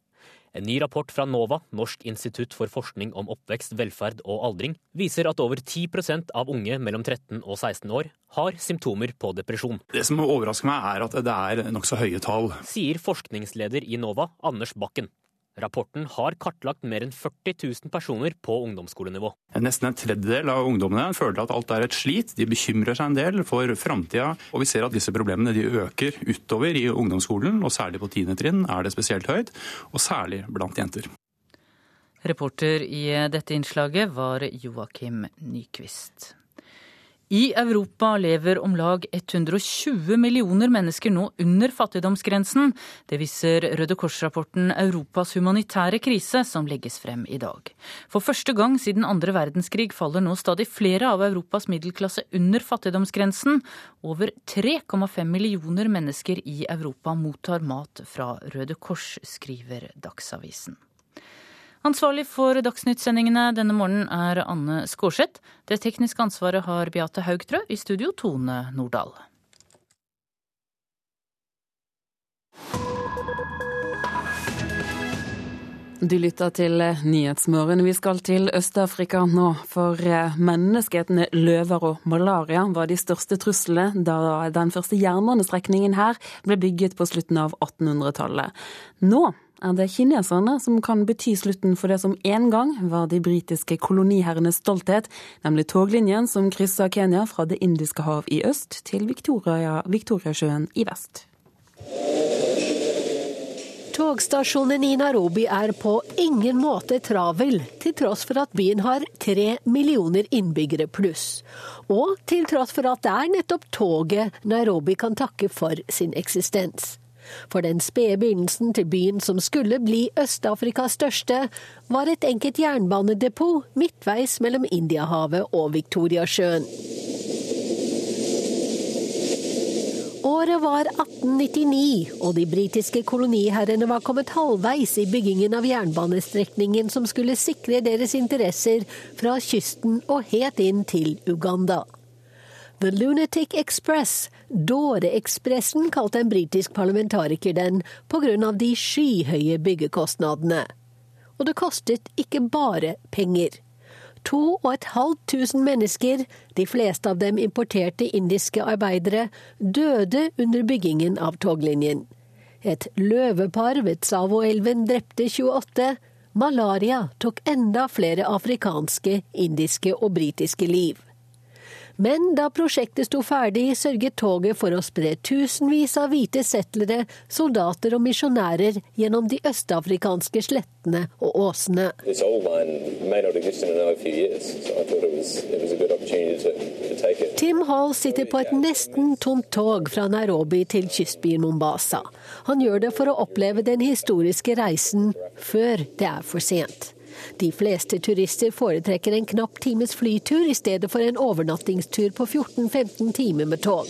En ny rapport fra NOVA, Norsk institutt for forskning om oppvekst, velferd og aldring, viser at over 10% av unge mellom 13 og 16 år har symptomer på depresjon. Det som overrasker meg, er at det er nokså høye tall. Sier forskningsleder i NOVA, Anders Bakken. Rapporten har kartlagt mer enn 40 000 personer på ungdomsskolenivå. Nesten en tredjedel av ungdommene føler at alt er et slit. De bekymrer seg en del for framtida. Og vi ser at disse problemene de øker utover i ungdomsskolen, og særlig på tiende trinn er det spesielt høyt. Og særlig blant jenter. Reporter i dette innslaget var Joakim Nyquist. I Europa lever om lag 120 millioner mennesker nå under fattigdomsgrensen. Det viser Røde Kors-rapporten Europas humanitære krise, som legges frem i dag. For første gang siden andre verdenskrig faller nå stadig flere av Europas middelklasse under fattigdomsgrensen. Over 3,5 millioner mennesker i Europa mottar mat fra Røde Kors, skriver Dagsavisen. Ansvarlig for Dagsnytt-sendingene denne morgenen er Anne Skårseth. Det tekniske ansvaret har Beate Haugtrø. I studio Tone Nordahl. Du lytter til Nyhetsmorgen. Vi skal til Øst-Afrika nå. For eh, menneskehetene løver og malaria var de største truslene da den første jernbanestrekningen her ble bygget på slutten av 1800-tallet. Nå er det kineserne som kan bety slutten for det som en gang var de britiske koloniherrenes stolthet, nemlig toglinjen som krysser Kenya fra Det indiske hav i øst til Victoria, Victoriasjøen i vest. Togstasjonen i Nairobi er på ingen måte travel, til tross for at byen har tre millioner innbyggere pluss. Og til tross for at det er nettopp toget Nairobi kan takke for sin eksistens. For den spede begynnelsen til byen som skulle bli Øst-Afrikas største, var et enkelt jernbanedepot midtveis mellom Indiahavet og Viktoriasjøen. Året var 1899, og de britiske koloniherrene var kommet halvveis i byggingen av jernbanestrekningen som skulle sikre deres interesser fra kysten og helt inn til Uganda. The Lunatic Express, Dåreekspressen, kalte en britisk parlamentariker den pga. de skyhøye byggekostnadene. Og det kostet ikke bare penger. To og et halvt tusen mennesker, de fleste av dem importerte indiske arbeidere, døde under byggingen av toglinjen. Et løvepar ved Tsavo-elven drepte 28. Malaria tok enda flere afrikanske, indiske og britiske liv. Men da prosjektet sto ferdig, sørget toget for å spre tusenvis av hvite settlere, soldater og misjonærer gjennom de østafrikanske slettene og åsene. Tim Hall sitter på et nesten tomt tog fra Nairobi til kystbyen Mombasa. Han gjør det for å oppleve den historiske reisen før det er for sent. De fleste turister foretrekker en knapp times flytur i stedet for en overnattingstur på 14-15 timer med tog.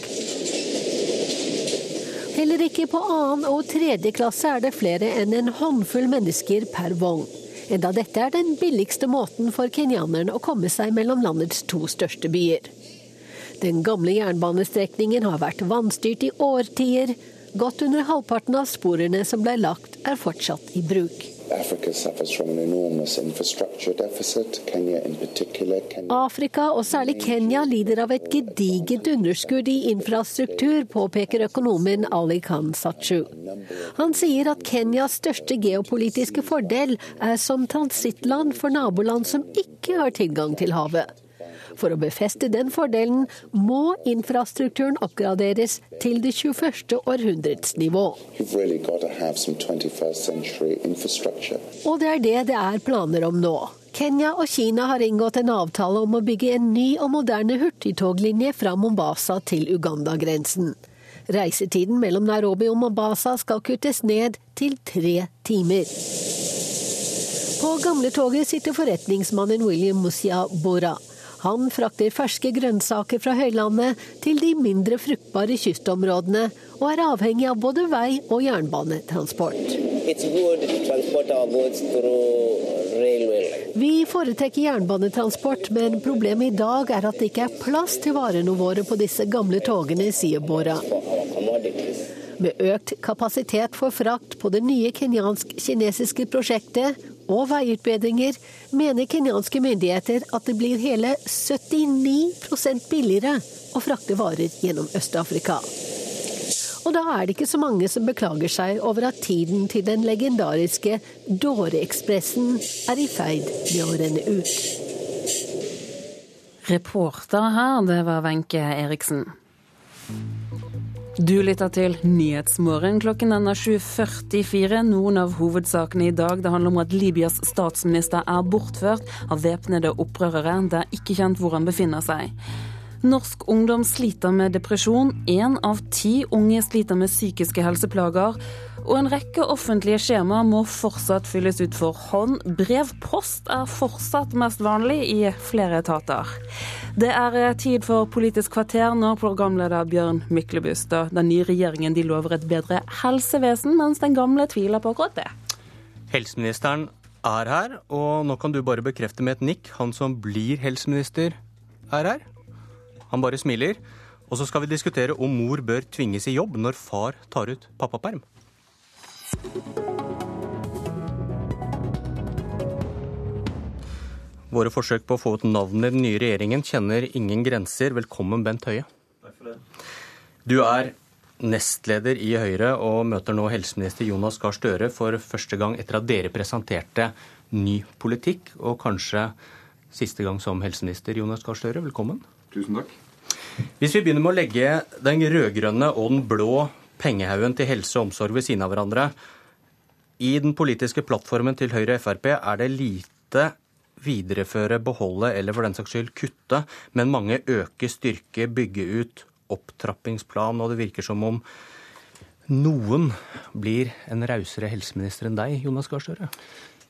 Heller ikke på annen og tredje klasse er det flere enn en håndfull mennesker per vogn. Enda dette er den billigste måten for kenyanerne å komme seg mellom landets to største byer. Den gamle jernbanestrekningen har vært vannstyrt i årtier. Godt under halvparten av sporene som ble lagt, er fortsatt i bruk. Afrika, og særlig Kenya, lider av et gedigent underskudd i infrastruktur, påpeker økonomen Ali Khan Sachu. Han sier at Kenyas største geopolitiske fordel er som transittland for naboland som ikke har tilgang til havet. For å befeste den fordelen må infrastrukturen oppgraderes til det 21. århundrets nivå. Og det er det det er planer om nå. Kenya og Kina har inngått en avtale om å bygge en ny og moderne hurtigtoglinje fra Mombasa til Uganda-grensen. Reisetiden mellom Nairobi og Mombasa skal kuttes ned til tre timer. På gamletoget sitter forretningsmannen William Musia Bora. Han frakter ferske grønnsaker fra høylandet til de mindre fruktbare kystområdene, og er avhengig av både vei- og jernbanetransport. Vi foretrekker jernbanetransport, men problemet i dag er at det ikke er plass til varene våre på disse gamle togene, sier Bora. Med økt kapasitet for frakt på det nye kenyansk-kinesiske prosjektet og veiutbedringer, mener kenyanske myndigheter at det blir hele 79% billigere å frakte varer gjennom Øst-Afrika. Og da er det ikke så mange som beklager seg over at tiden til den legendariske Dåreekspressen er i ferd med å renne ut. Reporter her, det var Wenche Eriksen. Du lytter til Nyhetsmorgen. Klokken er 7.44. Noen av hovedsakene i dag det handler om at Libyas statsminister er bortført av væpnede opprørere. Det er ikke kjent hvor han befinner seg. Norsk ungdom sliter med depresjon. Én av ti unge sliter med psykiske helseplager. Og en rekke offentlige skjemaer må fortsatt fylles ut for hånd. Brevpost er fortsatt mest vanlig i flere etater. Det er tid for Politisk kvarter når programleder Bjørn Myklebust og den nye regjeringen de lover et bedre helsevesen, mens den gamle tviler på akkurat det. Helseministeren er her, og nå kan du bare bekrefte med et nikk. Han som blir helseminister, er her. Han bare smiler. Og så skal vi diskutere om mor bør tvinges i jobb når far tar ut pappaperm. Våre forsøk på å få ut navnet i den nye regjeringen kjenner ingen grenser. Velkommen, Bent Høie. Takk for det. Du er nestleder i Høyre og møter nå helseminister Jonas Gahr Støre for første gang etter at dere presenterte ny politikk, og kanskje siste gang som helseminister. Jonas Gahr Støre, velkommen. Tusen takk. Hvis vi begynner med å legge den rød-grønne og den blå pengehaugen til helse og omsorg ved siden av hverandre. I den politiske plattformen til Høyre og Frp er det lite videreføre, beholde eller for den saks skyld kutte, men mange øke, styrke, bygge ut, opptrappingsplan, og det virker som om noen blir en rausere helseminister enn deg, Jonas Gahr Støre.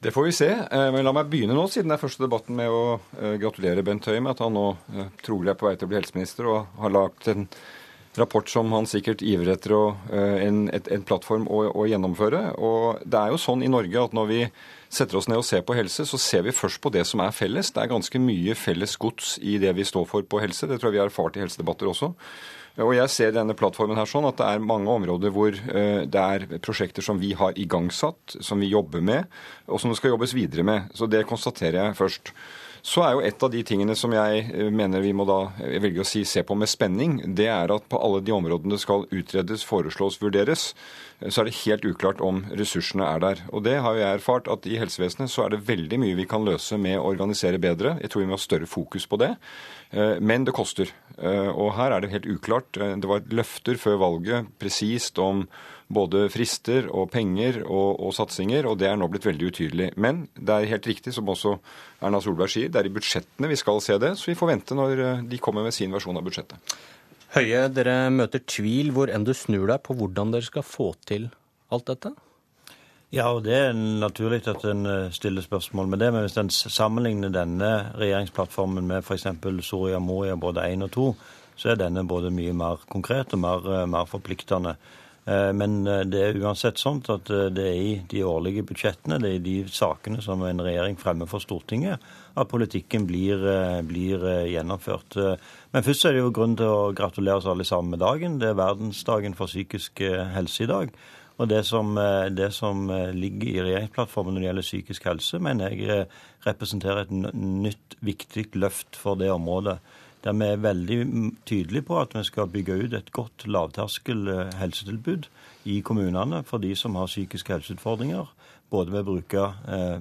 Det får vi se. Eh, men la meg begynne nå, siden det er første debatten, med å eh, gratulere Bent Høie med at han nå eh, trolig er på vei til å bli helseminister og har lagt en rapport som han sikkert ivrer etter å, en, et, en plattform å, å, gjennomføre. Og det er jo sånn i Norge at når vi setter oss ned og ser på helse, så ser vi først på det som er felles. Det er ganske mye felles gods i det vi står for på helse. Det tror jeg vi har erfart i helsedebatter også. Og jeg ser denne plattformen her sånn at det er mange områder hvor det er prosjekter som vi har igangsatt, som vi jobber med, og som det skal jobbes videre med. Så det konstaterer jeg først. Så er jo et av de tingene som jeg mener vi må da velge å si se på med spenning, det er at på alle de områdene det skal utredes, foreslås, vurderes, så er det helt uklart om ressursene er der. Og det har jo jeg erfart at i helsevesenet så er det veldig mye vi kan løse med å organisere bedre. Jeg tror vi må ha større fokus på det. Men det koster. Og her er det helt uklart. Det var løfter før valget presist om både frister og penger og, og, satsinger, og det er nå blitt veldig utydelig. Men det er helt riktig, som også Erna Solberg sier, det er i budsjettene vi skal se det, så vi får vente når de kommer med sin versjon av budsjettet. Høie, dere møter tvil hvor enn du snur deg på hvordan dere skal få til alt dette? Ja, og det er naturlig at en stiller spørsmål med det. Men hvis en sammenligner denne regjeringsplattformen med f.eks. Soria Moria både 1 og 2, så er denne både mye mer konkret og mer, mer forpliktende. Men det er uansett sånn at det er i de årlige budsjettene, det er i de sakene som en regjering fremmer for Stortinget, at politikken blir, blir, gjennomført. Men først er det jo grunn til å gratulere oss alle sammen med dagen. Det er verdensdagen for psykisk helse i dag. Og det som, det som ligger i regjeringsplattformen når det gjelder psykisk helse, mener jeg representerer et nytt, viktig løft for det området der vi er veldig tydelige på at vi skal bygge ut et godt lavterskel helsetilbud i kommunene for de som har psykiske helseutfordringer. Både ved å bruke eh,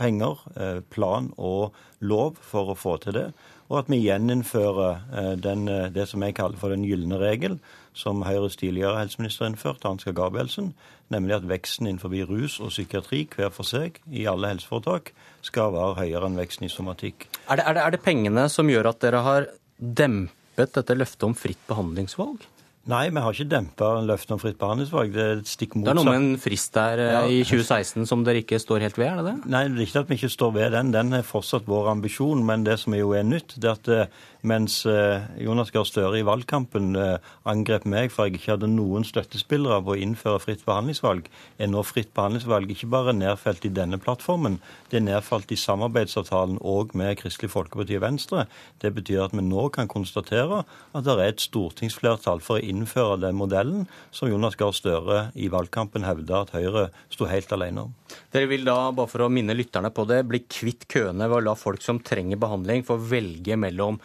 penger, eh, plan og lov for å få til det. Og at vi gjeninnfører eh, den, det som jeg kaller for den gylne regel, som Høyres tidligere helseminister innførte, Ansgar Gabrielsen, nemlig at veksten innenfor rus og psykiatri hver for seg i alle helseforetak skal være høyere enn veksten i somatikk. Er det, er det, er det pengene som gjør at dere har dempet dette løftet om fritt behandlingsvalg? Nei, vi har ikke dempa løftet om fritt behandlingsvalg. Det er stikk motsatt. Det er noe med en frist der ja. i 2016 som dere ikke står helt ved, er det det? Nei, det er ikke at vi ikke står ved den. Den er fortsatt vår ambisjon. Men det som jo er nytt, det er at mens Jonas Gahr Støre i valgkampen angrep meg for jeg ikke hadde noen støttespillere på å innføre fritt behandlingsvalg, er nå fritt behandlingsvalg ikke bare nedfelt i denne plattformen, det er nedfelt i samarbeidsavtalen òg med Kristelig Folkeparti og Venstre. Det betyr at vi nå kan konstatere at det er et stortingsflertall for å innføre den modellen som Jonas Gahr Støre i valgkampen hevda at Høyre sto helt alene om. Dere vil da, bare for å minne lytterne på det, bli kvitt køene ved å la folk som trenger behandling, få velge mellom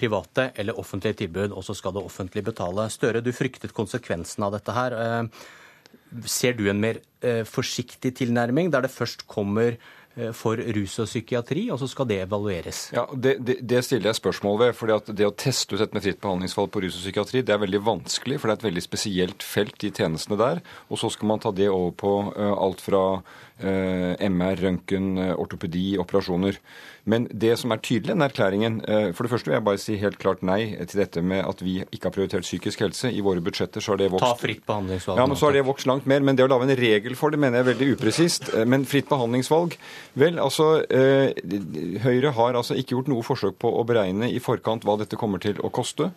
private eller offentlige tilbud, og så skal det offentlige betale. Støre, du fryktet konsekvensen av dette her. Eh, ser du en mer eh, forsiktig tilnærming, der det først kommer Eh, for rus og psykiatri, og så skal det evalueres? Ja, Det, det, det stiller jeg spørsmål ved. fordi at Det å teste ut dette med fritt behandlingsvalg på rus og psykiatri det er veldig vanskelig, for det er et veldig spesielt felt i tjenestene der. Og så skal man ta det over på alt fra MR, røntgen, uh, ortopedi, operasjoner. Men det som er tydelig i den erklæringen For det første vil jeg bare si helt klart nei til dette med at vi ikke har prioritert psykisk helse. I våre budsjetter så har det vokst Ta fritt behandlingsvalg. Ja, men så har det vokst langt mer. Men det å lage en regel for det mener jeg er veldig upresist. Men fritt behandlingsvalg Vel, altså eh, Høyre har altså ikke gjort noe forsøk på å beregne i forkant hva dette kommer til å koste.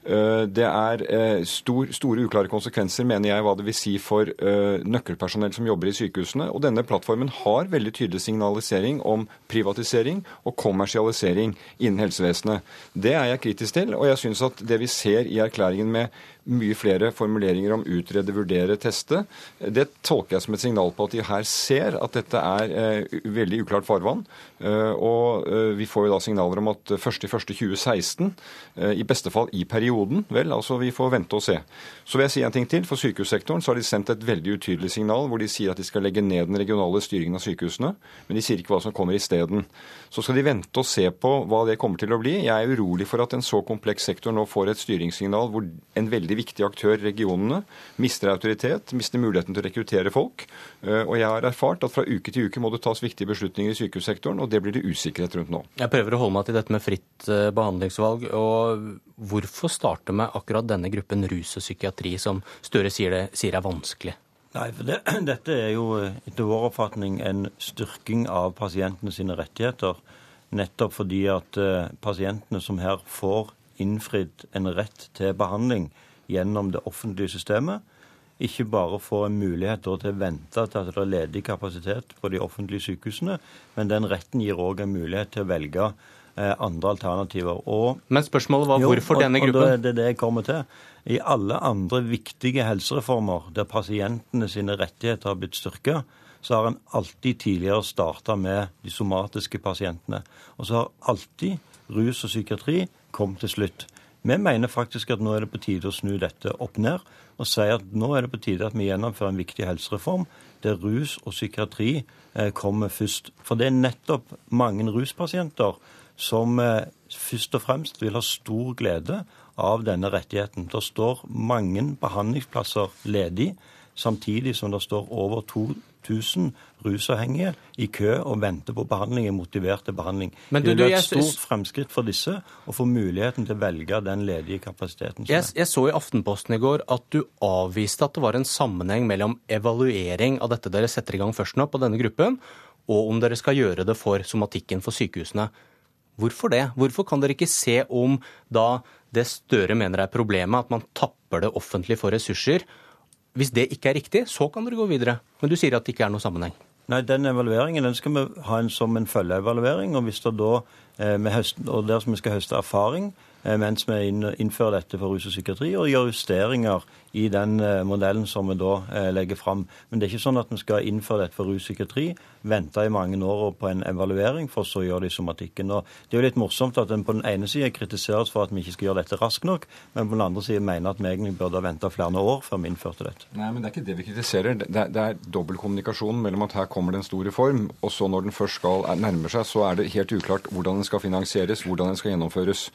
Eh, det er eh, stor, store uklare konsekvenser, mener jeg, hva det vil si for eh, nøkkelpersonell som jobber i sykehusene. Og denne plattformen har veldig tydelig signalisering om privatisering og kommersialisering innen helsevesenet. Det er jeg kritisk til, og jeg syns at det vi ser i erklæringen med mye flere formuleringer om utrede, vurdere, teste. Det tolker jeg som et signal på at de her ser at dette er eh, veldig uklart farvann. Eh, og eh, vi får jo da signaler om at 1.1.2016, eh, i beste fall i perioden, vel, altså vi får vente og se. Så vil jeg si en ting til. For sykehussektoren så har de sendt et veldig utydelig signal hvor de sier at de skal legge ned den regionale styringen av sykehusene, men de sier ikke hva som kommer isteden. Så skal de vente og se på hva det kommer til å bli. Jeg er urolig for at en så kompleks sektor nå får et styringssignal hvor en veldig viktig aktør, regionene, mister autoritet, mister muligheten til å rekruttere folk. Og jeg har erfart at fra uke til uke må det tas viktige beslutninger i sykehussektoren, og det blir det usikkerhet rundt nå. Jeg prøver å holde meg til dette med fritt behandlingsvalg. og Hvorfor starte med akkurat denne gruppen rus og psykiatri, som Støre sier, det, sier er vanskelig? Nei, for det, Dette er jo etter vår oppfatning en styrking av pasientene sine rettigheter. Nettopp fordi at uh, pasientene som her får innfridd en rett til behandling gjennom det offentlige systemet, ikke bare får en mulighet til å vente til at det er ledig kapasitet på de offentlige sykehusene, men den retten gir òg en mulighet til å velge Eh, andre alternativer. Og, Men spørsmålet var hvorfor jo, denne gruppen? Og det er det jeg kommer til. I alle andre viktige helsereformer der pasientene sine rettigheter har blitt styrket, så har en alltid tidligere starta med de somatiske pasientene. Og så har alltid rus og psykiatri kommet til slutt. Vi mener faktisk at nå er det på tide å snu dette opp ned og si at nå er det på tide at vi gjennomfører en viktig helsereform der rus og psykiatri eh, kommer først. For det er nettopp mange ruspasienter som eh, først og fremst vil ha stor glede av denne rettigheten. Det står mange behandlingsplasser ledig, samtidig som det står over 2000 rusavhengige i kø og venter på behandling, er motivert til behandling. Men du, det er et stort fremskritt for disse å få muligheten til å velge den ledige kapasiteten. Som Jeg, jeg, så i Aftenposten i går at du avviste at det var en sammenheng mellom evaluering av dette dere setter i gang først nå på denne gruppen, og om dere skal gjøre det for somatikken for sykehusene. Hvorfor det? Hvorfor kan dere ikke se om da det Støre mener er problemet, at man tapper det offentlige for ressurser? Hvis det ikke er riktig, så kan dere gå videre. Men du sier at det ikke er noe sammenheng. Nei, Den evalueringen den skal vi ha en, som en følgeevaluering. Og hvis det da, eh, og der som vi skal høste erfaring mens vi innfører dette for rus og psykiatri, og gjør justeringer i den eh, modellen som vi da eh, legger fram. Men det er ikke sånn at vi skal innføre dette for ruspsykiatri, vente i mange år på en evaluering, for så å gjøre det i somatikken. Og det er jo litt morsomt at en på den ene siden kritiseres for at vi ikke skal gjøre dette raskt nok, men på den andre siden mener at vi egentlig burde ha venta flere år før vi innførte dette. Nei, men det er ikke det vi kritiserer. Det er, det er dobbeltkommunikasjonen mellom at her kommer det en stor reform, og så når den først skal nærme seg, så er det helt uklart hvordan den skal finansieres, hvordan den skal gjennomføres.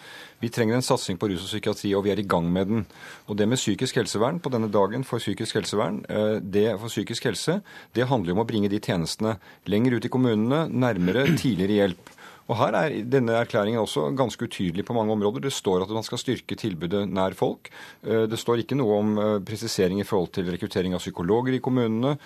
Vi trenger en satsing på rus og psykiatri, og vi er i gang med den. Og det med psykisk helsevern på denne dagen for psykisk helsevern, eh, det for psykisk helse, det handler om å bringe de tjenestene lenger ut i kommunene, nærmere, tidligere hjelp. Og Her er denne erklæringen også ganske utydelig på mange områder. Det står at man skal styrke tilbudet nær folk. Det står ikke noe om presisering i forhold til rekruttering av psykologer i kommunene.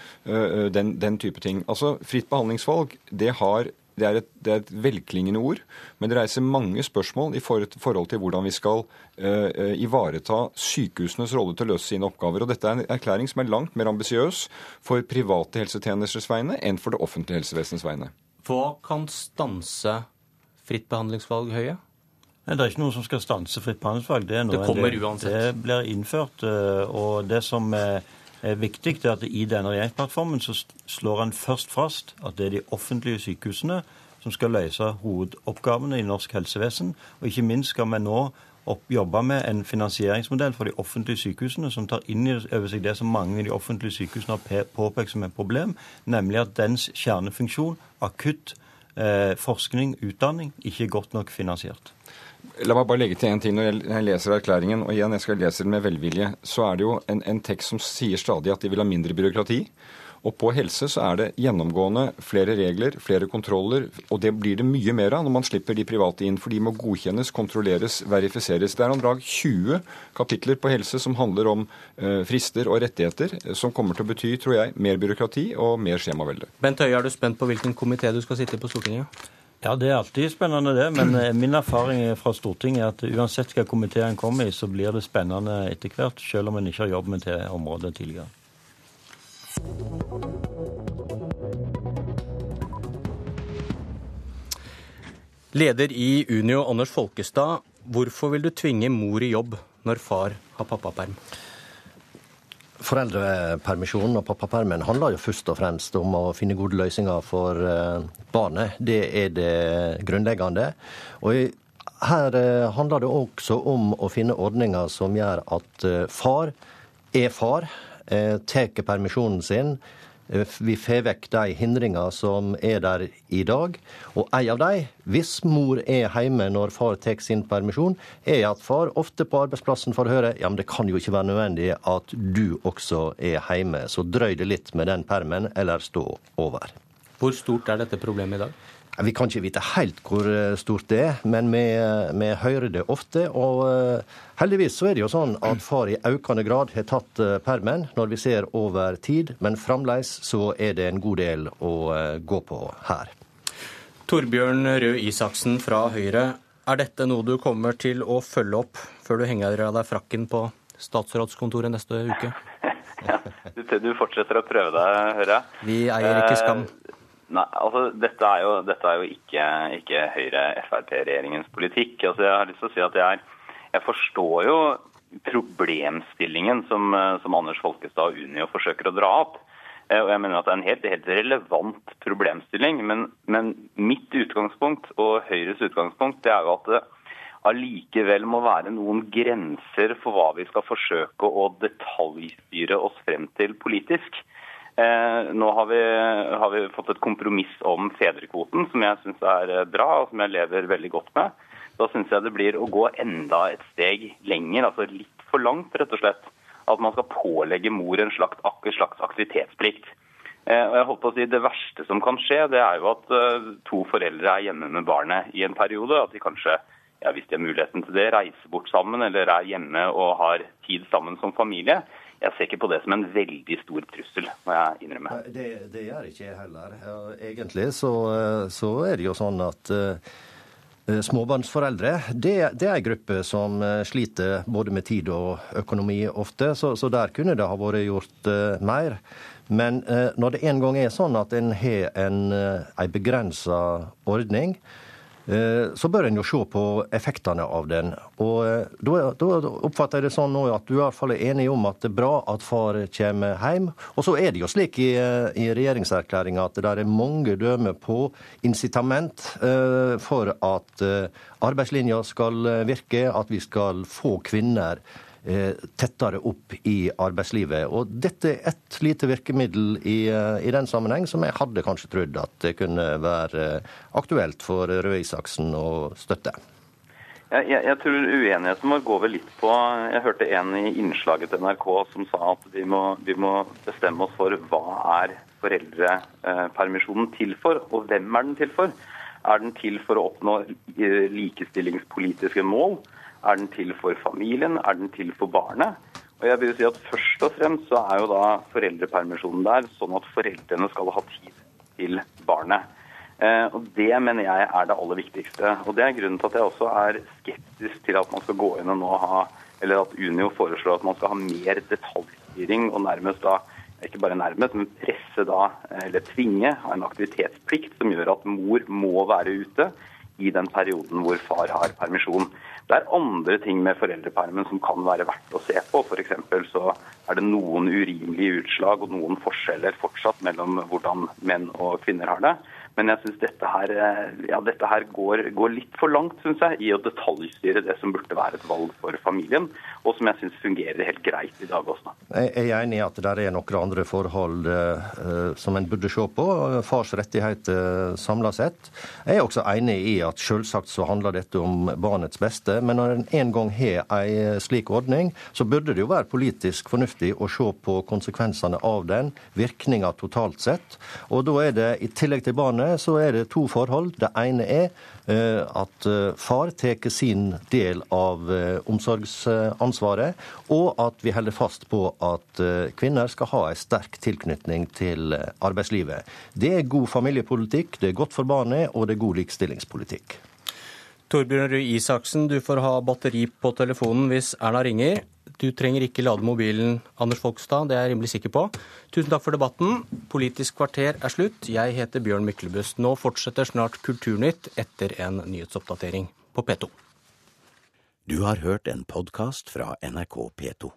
Den, den type ting. Altså, Fritt behandlingsvalg det har det er, et, det er, et, velklingende ord, men det reiser mange spørsmål i forhold til hvordan vi skal uh, ivareta sykehusenes rolle til å løse sine oppgaver. Og Dette er en erklæring som er langt mer ambisiøs for private helsetjenesters vegne enn for det offentlige helsevesenets vegne. Hva kan stanse fritt behandlingsvalg, Høie? Det er ikke noe som skal stanse fritt behandlingsvalg. Det, det kommer uansett. Det blir innført. Eh, og det som er er viktig, er at i denne regjeringsplattformen så slår en først fast at det er de offentlige sykehusene som skal løse hovedoppgavene i norsk helsevesen. Og ikke minst skal vi nå jobbe med en finansieringsmodell for de offentlige sykehusene som tar inn over seg det som mange i de offentlige sykehusene har påpekt som et problem, nemlig at dens kjernefunksjon, akutt eh, forskning, utdanning, ikke er godt nok finansiert. La meg bare legge til en ting når jeg leser erklæringen, og igjen, jeg skal lese den med velvilje. Så er det jo en, en tekst som sier stadig at de vil ha mindre byråkrati. Og på helse så er det gjennomgående flere regler, flere kontroller, og det blir det mye mer av når man slipper de private inn. For de må godkjennes, kontrolleres, verifiseres. Det er om lag 20 kapitler på helse som handler om uh, frister og rettigheter, som kommer til å bety, tror jeg, mer byråkrati og mer skjemavelde. Bent Høie, er du spent på hvilken komité du skal sitte på Stortinget? Ja, Det er alltid spennende, det. Men eh, min erfaring fra Stortinget er at uansett hva komiteen kommer i, så blir det spennende etter hvert, selv om en ikke har jobbet med det området tidligere. Leder i Unio, Anders Folkestad. Hvorfor vil du tvinge mor i jobb når far har pappaperm? Foreldrepermisjonen og pappapermen handler jo først og fremst om å finne gode løsninger for eh, barnet. Det er det grunnleggende. Og her eh, handler det også om å finne ordninger som gjør at eh, far er far, tar permisjonen sin vi får vekk de hindringer som er der i dag. Og en av de, hvis mor er hjemme når far tar sin permisjon, er at far ofte på arbeidsplassen får høre ja, men det kan jo ikke være nødvendig at du også er hjemme, så drøy det litt med den permen, eller stå over. Hvor stort er dette problemet i dag? Vi kan ikke vite helt hvor eh, stort det er, men vi, eh, vi hører det ofte. Og eh, heldigvis så er det jo sånn at far i økende grad har tatt permen når vi ser over tid, men fremdeles så er det en god del å gå på her. Torbjørn Røe Isaksen fra Høyre, er dette noe du kommer til å følge opp før du henger av deg frakken på statsrådskontoret neste uke? Ja, du fortsetter å prøve deg, hører jeg. Vi eier ikke skam. Nei, altså Dette er jo, dette er jo ikke, ikke Høyre-Frp-regjeringens politikk. Altså Jeg har lyst til å si at jeg, jeg forstår jo problemstillingen som, som, Anders Folkestad og Unio forsøker å dra opp. Eh, og jeg mener at Det er en helt, helt relevant problemstilling. Men, men, mitt utgangspunkt og Høyres utgangspunkt det er jo at det allikevel må være noen grenser for hva vi skal forsøke å detaljstyre oss frem til politisk. Eh, nå har vi, har vi, fått et kompromiss om fedrekvoten som jeg syns er eh, bra, og som jeg lever veldig godt med. Da syns jeg det blir å gå enda et steg lenger, altså litt for langt, rett og slett. At man skal pålegge mor en slags, slags aktivitetsplikt. Eh, og jeg holdt på å si Det verste som kan skje, det er jo at to foreldre er hjemme med barnet i en periode. At de kanskje, ja, hvis de har muligheten til det, reiser bort sammen eller er hjemme og har tid sammen som familie jeg ser ikke på det som en veldig stor trussel, må jeg innrømme. Det, det gjør ikke jeg heller. Egentlig så, så, er det jo sånn at uh, Småbarnsforeldre det, det, er en gruppe som uh, sliter både med tid og økonomi ofte, så, så der kunne det ha vært gjort uh, mer. Men når det en gang er sånn at en har en, en begrensa ordning, Eh, så bør en jo se på effektene av den. Og eh, Da oppfatter jeg det sånn nå at du i hvert fall er enig om at det er bra at far kommer hjem. Og så er det jo slik i, eh, i regjeringserklæringa at det er mange dømmer på incitament for at arbeidslinja skal virke, at vi skal få kvinner Eh, tettere opp i arbeidslivet. Og dette er ett lite virkemiddel i, eh, i, den sammenheng som jeg hadde kanskje trodd at det kunne være aktuelt for Røe Isaksen å støtte. Jeg, jeg, jeg, tror uenigheten vår går vel litt på Jeg hørte en i innslaget til NRK som sa at vi må, vi må bestemme oss for hva er foreldrepermisjonen til for, og hvem er den til for. Er den til for å oppnå eh, likestillingspolitiske mål? Er den til for familien? Er den til for barnet? Og jeg vil si at Først og fremst så er jo da foreldrepermisjonen der sånn at foreldrene skal ha tid til barnet. Eh, og Det mener jeg er det aller viktigste. Og Det er grunnen til at jeg også er skeptisk til at man skal gå inn og nå ha, eller at Unio foreslår at man skal ha mer detaljstyring og nærmest da ikke bare nærmest, men presse da, eller tvinge, en aktivitetsplikt som gjør at mor må være ute i den perioden hvor far har permisjon. Det er andre ting med foreldrepermen som kan være verdt å se på. F.eks. så er det noen urimelige utslag og noen forskjeller fortsatt mellom hvordan menn og kvinner har det. Men jeg syns dette her, eh, ja, dette her går, går, litt for langt synes jeg, i å detaljstyre det som burde være et valg for familien, og som jeg syns fungerer helt greit i dag også. Jeg er enig i at det er noen andre forhold uh, som en burde se på. Fars rettigheter uh, samla sett. Jeg er også enig i at selvsagt så handler dette om barnets beste, men når en en gang har en slik ordning, så burde det jo være politisk fornuftig å se på konsekvensene av den, virkninga totalt sett. Og da er det i tillegg til barnet så er det to forhold. Det ene er eh, at eh, far tar sin del av eh, omsorgsansvaret, og at vi holder fast på at kvinner skal ha en sterk tilknytning til arbeidslivet. Det er god familiepolitikk, det er godt for barnet, og det er god likestillingspolitikk. Torbjørn Røe Isaksen, du får ha batteri på telefonen hvis Erna ringer. Du trenger ikke lade mobilen, Anders Folkstad, det er jeg rimelig sikker på. Tusen takk for debatten. Politisk kvarter er slutt. Jeg heter Bjørn Myklebust. Nå fortsetter snart Kulturnytt etter en nyhetsoppdatering på P2. Du har hørt en podkast fra NRK P2.